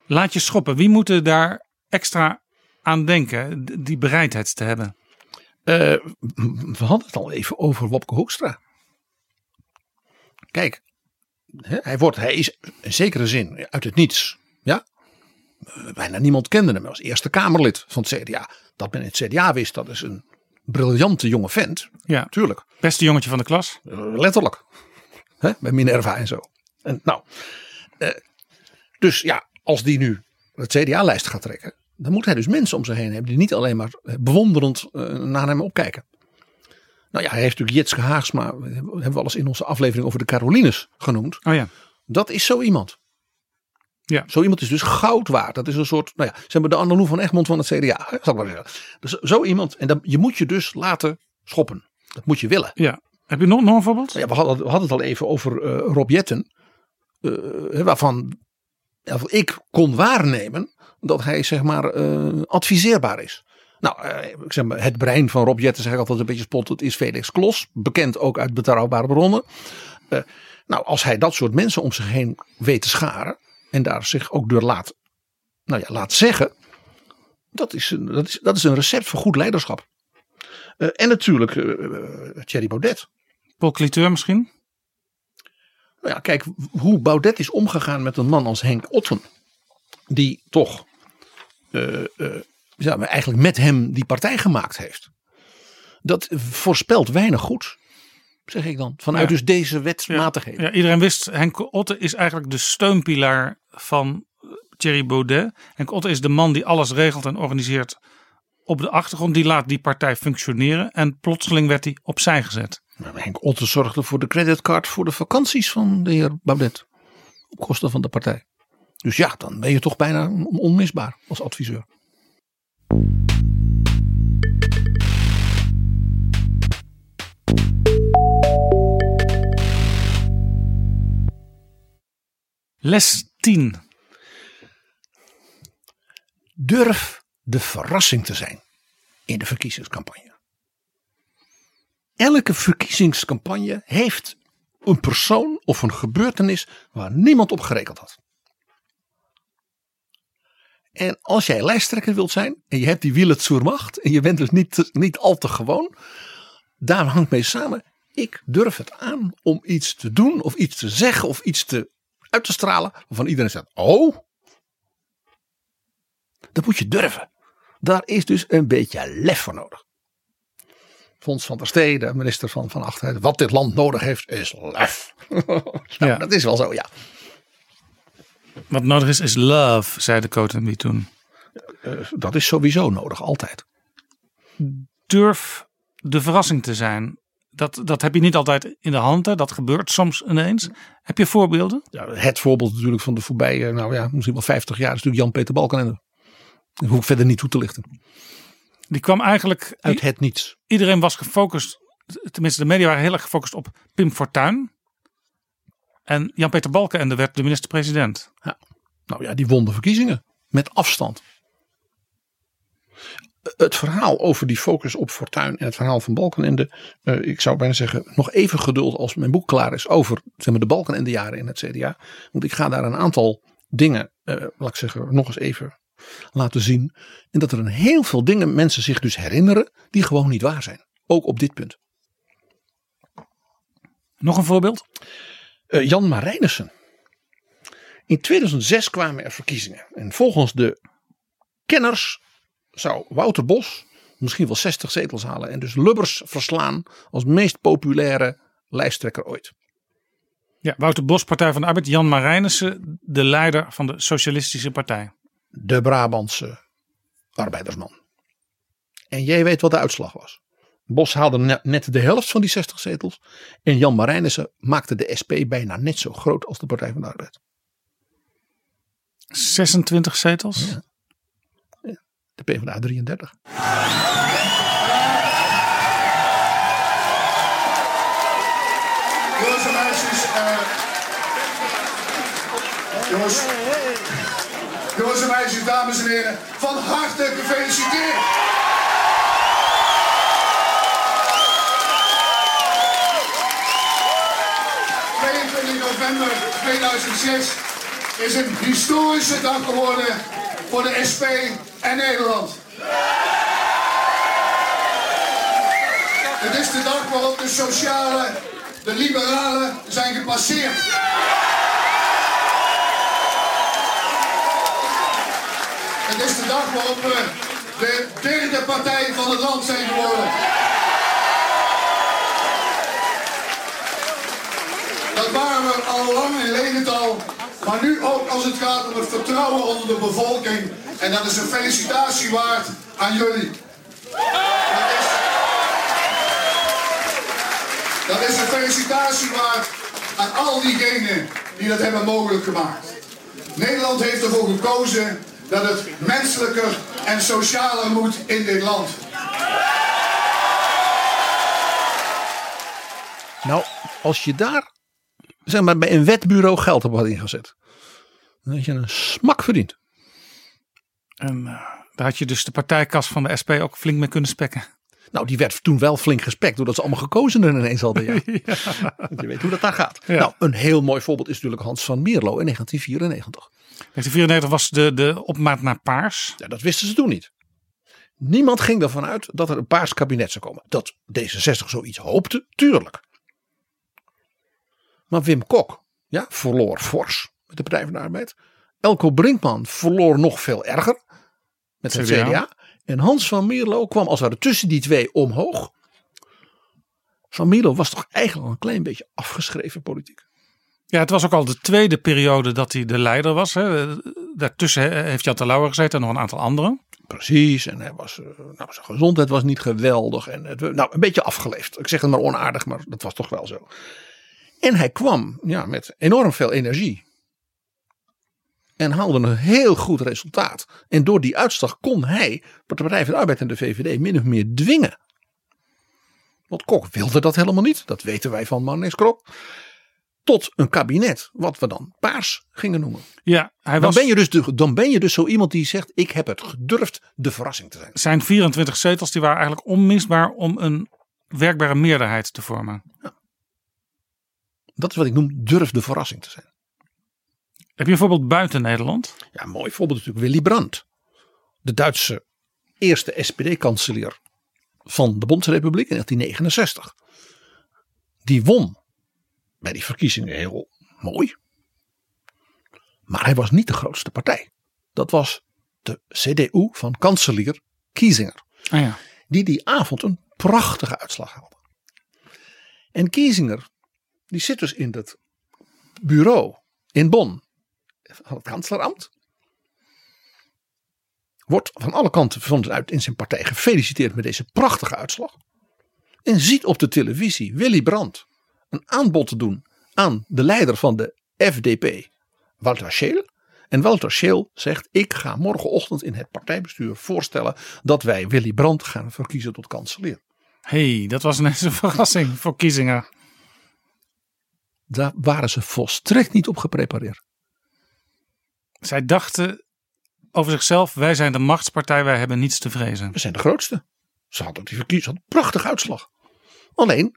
Laat je schoppen. Wie moet er daar extra aan denken, die bereidheid te hebben? Eh, we hadden het al even over Wopke Hoekstra. Kijk, hij, wordt, hij is in zekere zin uit het niets. Ja? Eh, Bijna niemand kende hem als Eerste Kamerlid van het CDA. Dat men in het CDA wist, dat is een briljante jonge vent. Ja, tuurlijk. Beste jongetje van de klas. Eh, Letterlijk. Hè? Bij Minerva en zo. En, nou, dus ja, als die nu het CDA-lijst gaat trekken. Dan moet hij dus mensen om zich heen hebben die niet alleen maar eh, bewonderend eh, naar hem opkijken. Nou ja, hij heeft natuurlijk Jitske Haagsma, hebben we al eens in onze aflevering over de Carolines genoemd. Oh ja. Dat is zo iemand. Ja. Zo iemand is dus goud waard. Dat is een soort, nou ja, zeg maar de Annelou van Egmond van het CDA. hè, Zal ik maar zeggen. Dus zo iemand, en dan, je moet je dus laten schoppen. Dat moet je willen. Ja. Heb je nog, nog een voorbeeld? Ja, we, hadden, we hadden het al even over eh Rob Jetten. waarvan ik kon waarnemen dat hij zeg maar eh, adviseerbaar is. Nou, eh, ik zeg maar, het brein van Rob Jetten zeg ik altijd een beetje spottend is Felix Klos. Bekend ook uit betrouwbare bronnen. Eh, nou, als hij dat soort mensen om zich heen weet te scharen. En daar zich ook door laat, nou ja, laat zeggen. Dat is, een, dat, is, dat is een recept voor goed leiderschap. En natuurlijk eh, Thierry Baudet. Paul Cliteur misschien? Nou ja, kijk, hoe Baudet is omgegaan met een man als Henk Otten. Die toch ja, maar eigenlijk met hem die partij gemaakt heeft. Dat voorspelt weinig goed, zeg ik dan. Vanuit Ja. dus deze wetsmatigheden. Ja, iedereen wist, Henk Otte is eigenlijk de steunpilaar van eh, Thierry Baudet. Henk Otte is de man die alles regelt en organiseert op de achtergrond. Die laat die partij functioneren en plotseling werd hij opzij gezet. Maar Henk Otten zorgde voor de creditcard voor de vakanties van de heer Baudet. Op kosten van de partij. Dus ja, dan ben je toch bijna onmisbaar als adviseur. Les 10. Durf de verrassing te zijn in de verkiezingscampagne. Elke verkiezingscampagne heeft een persoon of een gebeurtenis waar niemand op gerekend had. En als jij lijsttrekker wilt zijn en je hebt die wielen zur macht en je bent dus niet, niet al te gewoon, daar hangt mee samen. Ik durf het aan om iets te doen of iets te zeggen of iets te, uit te stralen waarvan iedereen zegt, oh, dat moet je durven. Daar is dus een beetje lef voor nodig. Fons van der Stee, de minister van, van Achtheid. Wat dit land nodig heeft is lef. nou, Ja. Dat is wel zo, ja. Wat nodig is, is love, zei de Cotenby toen. Eh, dat is sowieso nodig, altijd. Durf de verrassing te zijn. Dat, dat heb je niet altijd in de hand. Hè? Dat gebeurt soms ineens. Heb je voorbeelden? Ja, het voorbeeld natuurlijk van de voorbije, nou ja, misschien wel 50 jaar, is natuurlijk Jan-Peter Balkenende. Dat hoef ik verder niet toe te lichten. Die kwam eigenlijk Uit het niets. Iedereen was gefocust, tenminste de media waren heel erg gefocust op Pim Fortuyn. En Jan-Peter Balkenende werd de minister-president. Ja. Nou ja, die won de verkiezingen. Met afstand. Het verhaal over die focus op Fortuyn en het verhaal van Balkenende. eh, ik zou bijna zeggen, nog even geduld als mijn boek klaar is over zeg maar, de Balkenende jaren in het CDA. Want ik ga daar een aantal dingen, eh, laat ik zeggen, nog eens even laten zien. En dat er een heel veel dingen mensen zich dus herinneren die gewoon niet waar zijn. Ook op dit punt. Nog een voorbeeld? Eh, Jan Marijnissen. In 2006 kwamen er verkiezingen. En volgens de kenners zou Wouter Bos misschien wel 60 zetels halen. En dus Lubbers verslaan als meest populaire lijsttrekker ooit. Ja, Wouter Bos, Partij van de Arbeid. Jan Marijnissen, de leider van de Socialistische Partij. De Brabantse arbeidersman. En jij weet wat de uitslag was. Bos haalde ne- net de helft van die 60 zetels. En Jan Marijnissen maakte de SP bijna net zo groot als de Partij van de Arbeid. 26 zetels. De PvdA 33. Jongens en meisjes, eh, jongens, jongens en meisjes, dames en heren, van harte gefeliciteerd. November 2006 is een historische dag geworden voor de SP en Nederland. Het is de dag waarop de sociale, de liberalen zijn gepasseerd. Het is de dag waarop we de derde partij van het land zijn geworden. Dat waren we al lang in ledental, maar nu ook als het gaat om het vertrouwen onder de bevolking. En dat is een felicitatie waard aan jullie. Dat is, dat is een felicitatie waard aan al diegenen die dat hebben mogelijk gemaakt. Nederland heeft ervoor gekozen dat het menselijker en socialer moet in dit land. Nou, als je daar zeg maar, bij een wetbureau geld op had ingezet. Dan had je een smak verdiend. En eh, daar had je dus de partijkas van de SP ook flink mee kunnen spekken. Nou, die werd toen wel flink gespekt. Doordat ze allemaal gekozen ineens hadden. Ja. Want Je weet hoe dat daar gaat. Ja. Nou, een heel mooi voorbeeld is natuurlijk Hans van Mierlo in 1994. 1994 was de, de opmaat naar paars. Ja, dat wisten ze toen niet. Niemand ging ervan uit dat er een paars kabinet zou komen. Dat D66 zoiets hoopte, tuurlijk. Maar Wim Kok ja, verloor fors met de Partij van de Arbeid. Elko Brinkman verloor nog veel erger met het CDA. CDA. En Hans van Mierlo kwam als het ware tussen die twee omhoog. Van Mierlo was toch eigenlijk al een klein beetje afgeschreven politiek. Ja, het was ook al de tweede periode dat hij de leider was. Hè. Daartussen heeft Jan Terlouwer gezeten en nog een aantal anderen. Precies, en hij was, eh, nou, zijn gezondheid was niet geweldig. En het, nou, een beetje afgeleefd. Ik zeg het maar onaardig, maar dat was toch wel zo. En hij kwam ja, met enorm veel energie. En haalde een heel goed resultaat. En door die uitslag kon hij de Partij van de Arbeid en de VVD min of meer dwingen. Want Kok wilde dat helemaal niet. Dat weten wij van Manees Krok. Tot een kabinet, wat we dan paars gingen noemen. Ja, hij dan, was ben je dus de, dan ben je dus zo iemand die zegt: Ik heb het gedurfd de verrassing te zijn. zijn 24 zetels die waren eigenlijk onmisbaar om een werkbare meerderheid te vormen. Dat is wat ik noem durf de verrassing te zijn. Heb je een voorbeeld buiten Nederland? Ja, een mooi voorbeeld natuurlijk Willy Brandt. De Duitse eerste SPD-kanselier van de Bondsrepubliek in 1969. Die won bij die verkiezingen heel mooi. Maar hij was niet de grootste partij. Dat was de CDU van kanselier Kiesinger. Ah ja. Die die avond een prachtige uitslag haalde. En Kiesinger, die zit dus in dat bureau in Bonn van het kanslerambt. Wordt van alle kanten vanuit in zijn partij gefeliciteerd met deze prachtige uitslag. En ziet op de televisie Willy Brandt een aanbod te doen aan de leider van de FDP, Walter Scheel. En Walter Scheel zegt: Ik ga morgenochtend in het partijbestuur voorstellen dat wij Willy Brandt gaan verkiezen tot kanselier. hey, dat was ineens een verrassing voor Kiezingen. Daar waren ze volstrekt niet op geprepareerd. Zij dachten over zichzelf: wij zijn de machtspartij, wij hebben niets te vrezen. We zijn de grootste. Ze hadden die verkiezing, had een prachtige uitslag. Alleen,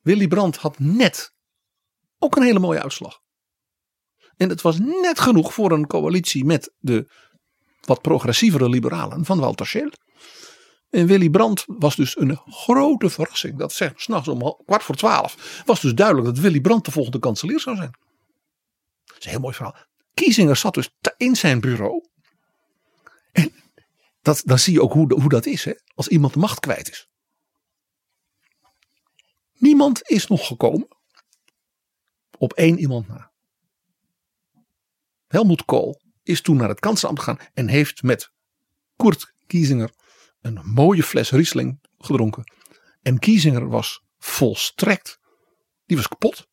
Willy Brandt had net ook een hele mooie uitslag. En het was net genoeg voor een coalitie met de wat progressievere liberalen van Walter Scheel. En Willy Brandt was dus een grote verrassing. Dat zegt s'nachts om kwart voor twaalf. Was dus duidelijk dat Willy Brandt de volgende kanselier zou zijn. Dat is een heel mooi verhaal. Kiesinger zat dus in zijn bureau. En dat, dan zie je ook hoe, hoe dat is. Hè? Als iemand de macht kwijt is. Niemand is nog gekomen. Op één iemand na. Helmoet Kool is toen naar het kanselambt gegaan. En heeft met Kurt Kiesinger een mooie fles Riesling gedronken. En Kiesinger was volstrekt, die was kapot.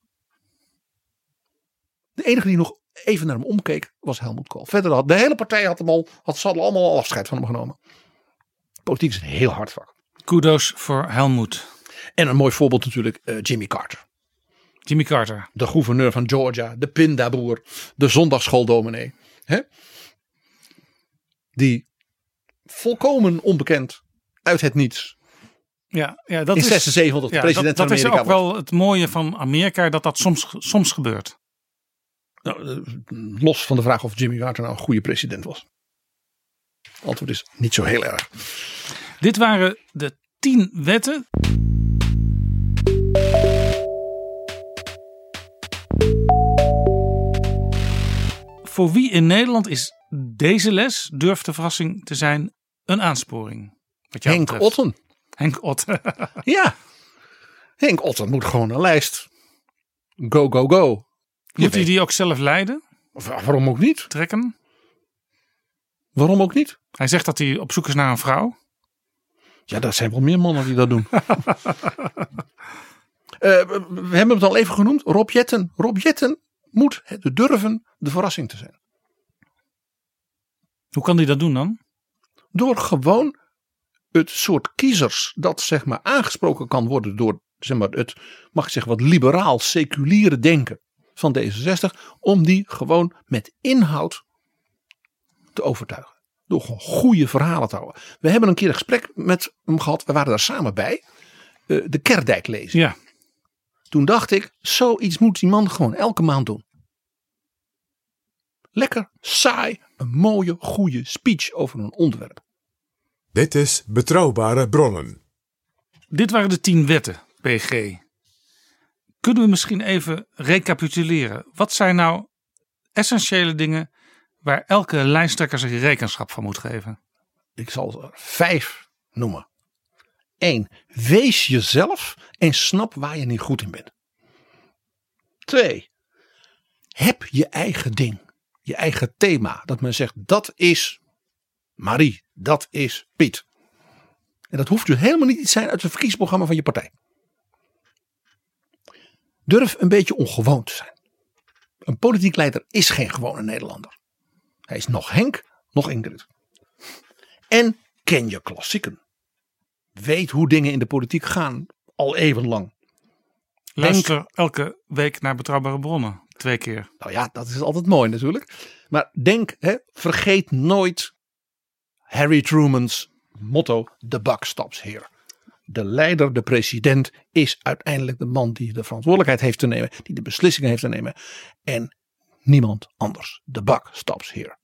De enige die nog even naar hem omkeek was Helmut Kool. Verder had de hele partij had hem al, had, allemaal al afscheid van hem genomen. Politiek is een heel hard vak. Kudos voor Helmut. En een mooi voorbeeld natuurlijk eh, Jimmy Carter. Jimmy Carter. De gouverneur van Georgia, de pindaboer, de zondagschooldominee. Hè? Die volkomen onbekend uit het niets Ja, ja, dat in is, 76 ja, president dat, dat is ook wel het mooie van Amerika, dat dat soms, soms gebeurt. Nou, eh, los van de vraag of Jimmy Carter nou een goede president was. Antwoord is niet zo heel erg. Dit waren de tien wetten. Voor wie in Nederland is deze les, durft de verrassing te zijn, een aansporing? Henk betreft. Otten. Henk Otten. Ja. Henk Otten moet gewoon een lijst. Go, go, go. Je Moet hij die ook zelf leiden? Of waarom ook niet? Trekken? Waarom ook niet? Hij zegt dat hij op zoek is naar een vrouw. Ja, dat zijn wel meer mannen die dat doen. Eh, we we hebben het al even genoemd. Rob Jetten. Rob Jetten moet het durven de verrassing te zijn. Hoe kan hij dat doen dan? Door gewoon het soort kiezers dat zeg maar aangesproken kan worden door zeg maar, het, mag ik zeggen, wat liberaal seculiere denken van D66. Om die gewoon met inhoud te overtuigen. Door gewoon goede verhalen te houden. We hebben een keer een gesprek met hem gehad. We waren daar samen bij. eh, de Kerdijk lezen. Ja. Toen dacht ik, zoiets moet die man gewoon elke maand doen. Lekker, saai, een mooie, goede speech over een onderwerp. Dit is Betrouwbare Bronnen. Dit waren de tien wetten, PG. Kunnen we misschien even recapituleren? Wat zijn nou essentiële dingen waar elke lijsttrekker zich rekenschap van moet geven? Ik zal er vijf noemen. 1. Wees jezelf en snap waar je niet goed in bent. 2. Heb je eigen ding. Je eigen thema. Dat men zegt dat is Marie. Dat is Piet. En dat hoeft dus helemaal niet iets te zijn uit het verkiezingsprogramma van je partij. Durf een beetje ongewoon te zijn. Een politiek leider is geen gewone Nederlander. Hij is nog Henk, nog Ingrid. En ken je klassieken. Weet hoe dingen in de politiek gaan, al eeuwenlang. Luister elke week naar betrouwbare bronnen. Twee keer. Nou ja, dat is altijd mooi natuurlijk. Maar denk, hè, vergeet nooit Harry Truman's motto: The buck stops here. De leider, de president, is uiteindelijk de man die de verantwoordelijkheid heeft te nemen, die de beslissingen heeft te nemen. En niemand anders. The buck stops here.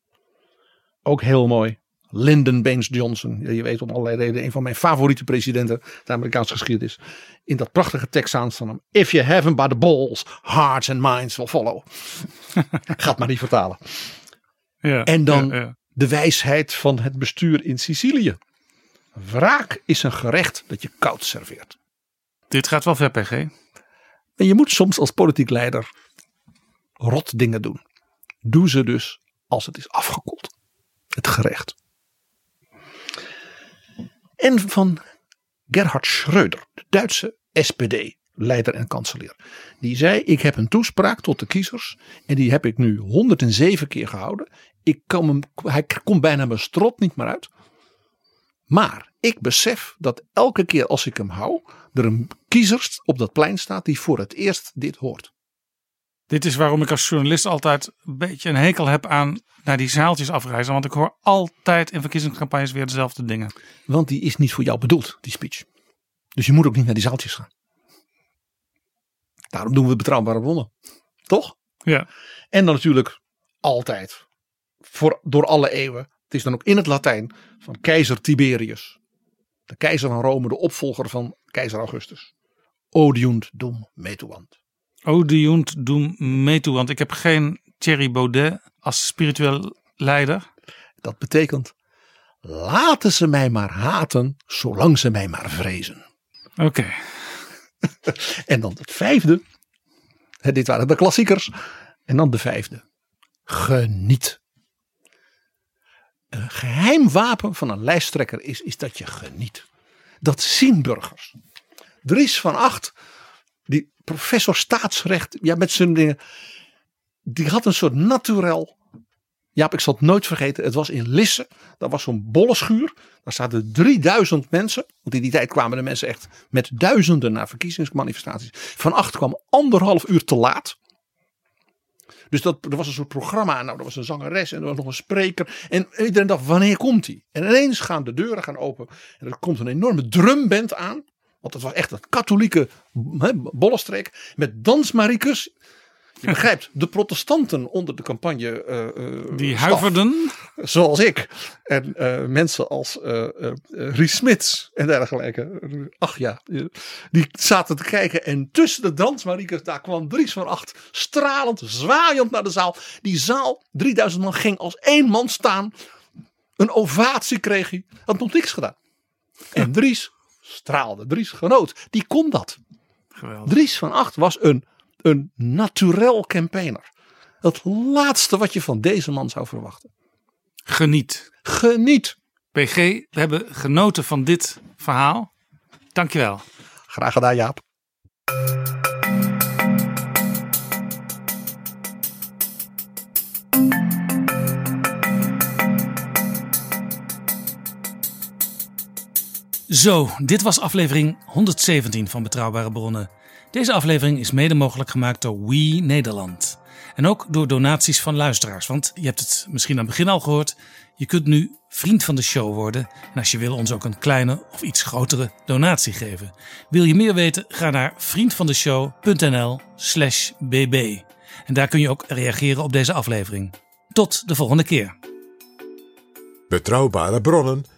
Ook heel mooi. Lyndon Baines Johnson, je weet om allerlei redenen, een van mijn favoriete presidenten, de Amerikaanse geschiedenis. In dat prachtige Texaans van hem. If you have him by the balls, hearts and minds will follow. Gaat maar niet vertalen. Ja, en dan ja, ja. de wijsheid van het bestuur in Sicilië. Wraak is een gerecht dat je koud serveert. Dit gaat wel ver, PG. En je moet soms als politiek leider rot dingen doen. Doe ze dus als het is afgekoeld. Het gerecht. En van Gerhard Schröder, de Duitse SPD-leider en kanselier. Die zei: Ik heb een toespraak tot de kiezers. En die heb ik nu 107 keer gehouden. Ik kan hem, hij komt bijna mijn strot niet meer uit. Maar ik besef dat elke keer als ik hem hou, er een kiezer op dat plein staat die voor het eerst dit hoort. Dit is waarom ik als journalist altijd een beetje een hekel heb aan naar die zaaltjes afreizen. Want ik hoor altijd in verkiezingscampagnes weer dezelfde dingen. Want die is niet voor jou bedoeld, die speech. Dus je moet ook niet naar die zaaltjes gaan. Daarom doen we betrouwbare bronnen. Toch? Ja. En dan natuurlijk altijd, voor, door alle eeuwen, het is dan ook in het Latijn van keizer Tiberius. De keizer van Rome, de opvolger van keizer Augustus. Odiunt dum metuant. Odiunt doem meetu, want ik heb geen Thierry Baudet als spiritueel leider. Dat betekent, laten ze mij maar haten, zolang ze mij maar vrezen. Oké. En dan het vijfde. Dit waren de klassiekers. En dan de vijfde. Geniet. Een geheim wapen van een lijsttrekker is, is dat je geniet. Dat zien burgers. Dries van Acht, professor staatsrecht, ja, met zijn dingen. Die had een soort naturel. Ja, ik zal het nooit vergeten. Het was in Lisse. Dat was zo'n bolle schuur. Daar zaten 3000 mensen. Want in die tijd kwamen de mensen echt met duizenden naar verkiezingsmanifestaties. Van Acht kwam anderhalf uur te laat. Dus dat, er was een soort programma. Nou, er was een zangeres en er was nog een spreker. En iedereen dacht, wanneer komt hij? En ineens gaan de deuren gaan open. En er komt een enorme drumband aan. Want het was echt een katholieke he, bollenstreek. Met dansmariekes. Je begrijpt, de protestanten onder de campagne. Uh, Die huiverden. Zoals ik. En uh, mensen als uh, Ries Smits en dergelijke. Ach ja, die zaten te kijken. En tussen de dansmariekes, daar kwam Dries van Acht. Stralend, zwaaiend naar de zaal. Die zaal, 3000 man, ging als één man staan. Een ovatie kreeg hij. Had nog niks gedaan. En Dries straalde. Dries genoot. Die kon dat. Geweldig. Dries van Acht was een een naturel campaigner. Het laatste wat je van deze man zou verwachten. Geniet. Geniet. PG, we hebben genoten van dit verhaal. Dankjewel. Graag gedaan Jaap. Zo, dit was aflevering 117 van Betrouwbare Bronnen. Deze aflevering is mede mogelijk gemaakt door We Nederland. En ook door donaties van luisteraars. Want je hebt het misschien aan het begin al gehoord. Je kunt nu vriend van de show worden. En als je wil ons ook een kleine of iets grotere donatie geven. Wil je meer weten? Ga naar vriendvandeshow.nl slash bb. En daar kun je ook reageren op deze aflevering. Tot de volgende keer. Betrouwbare bronnen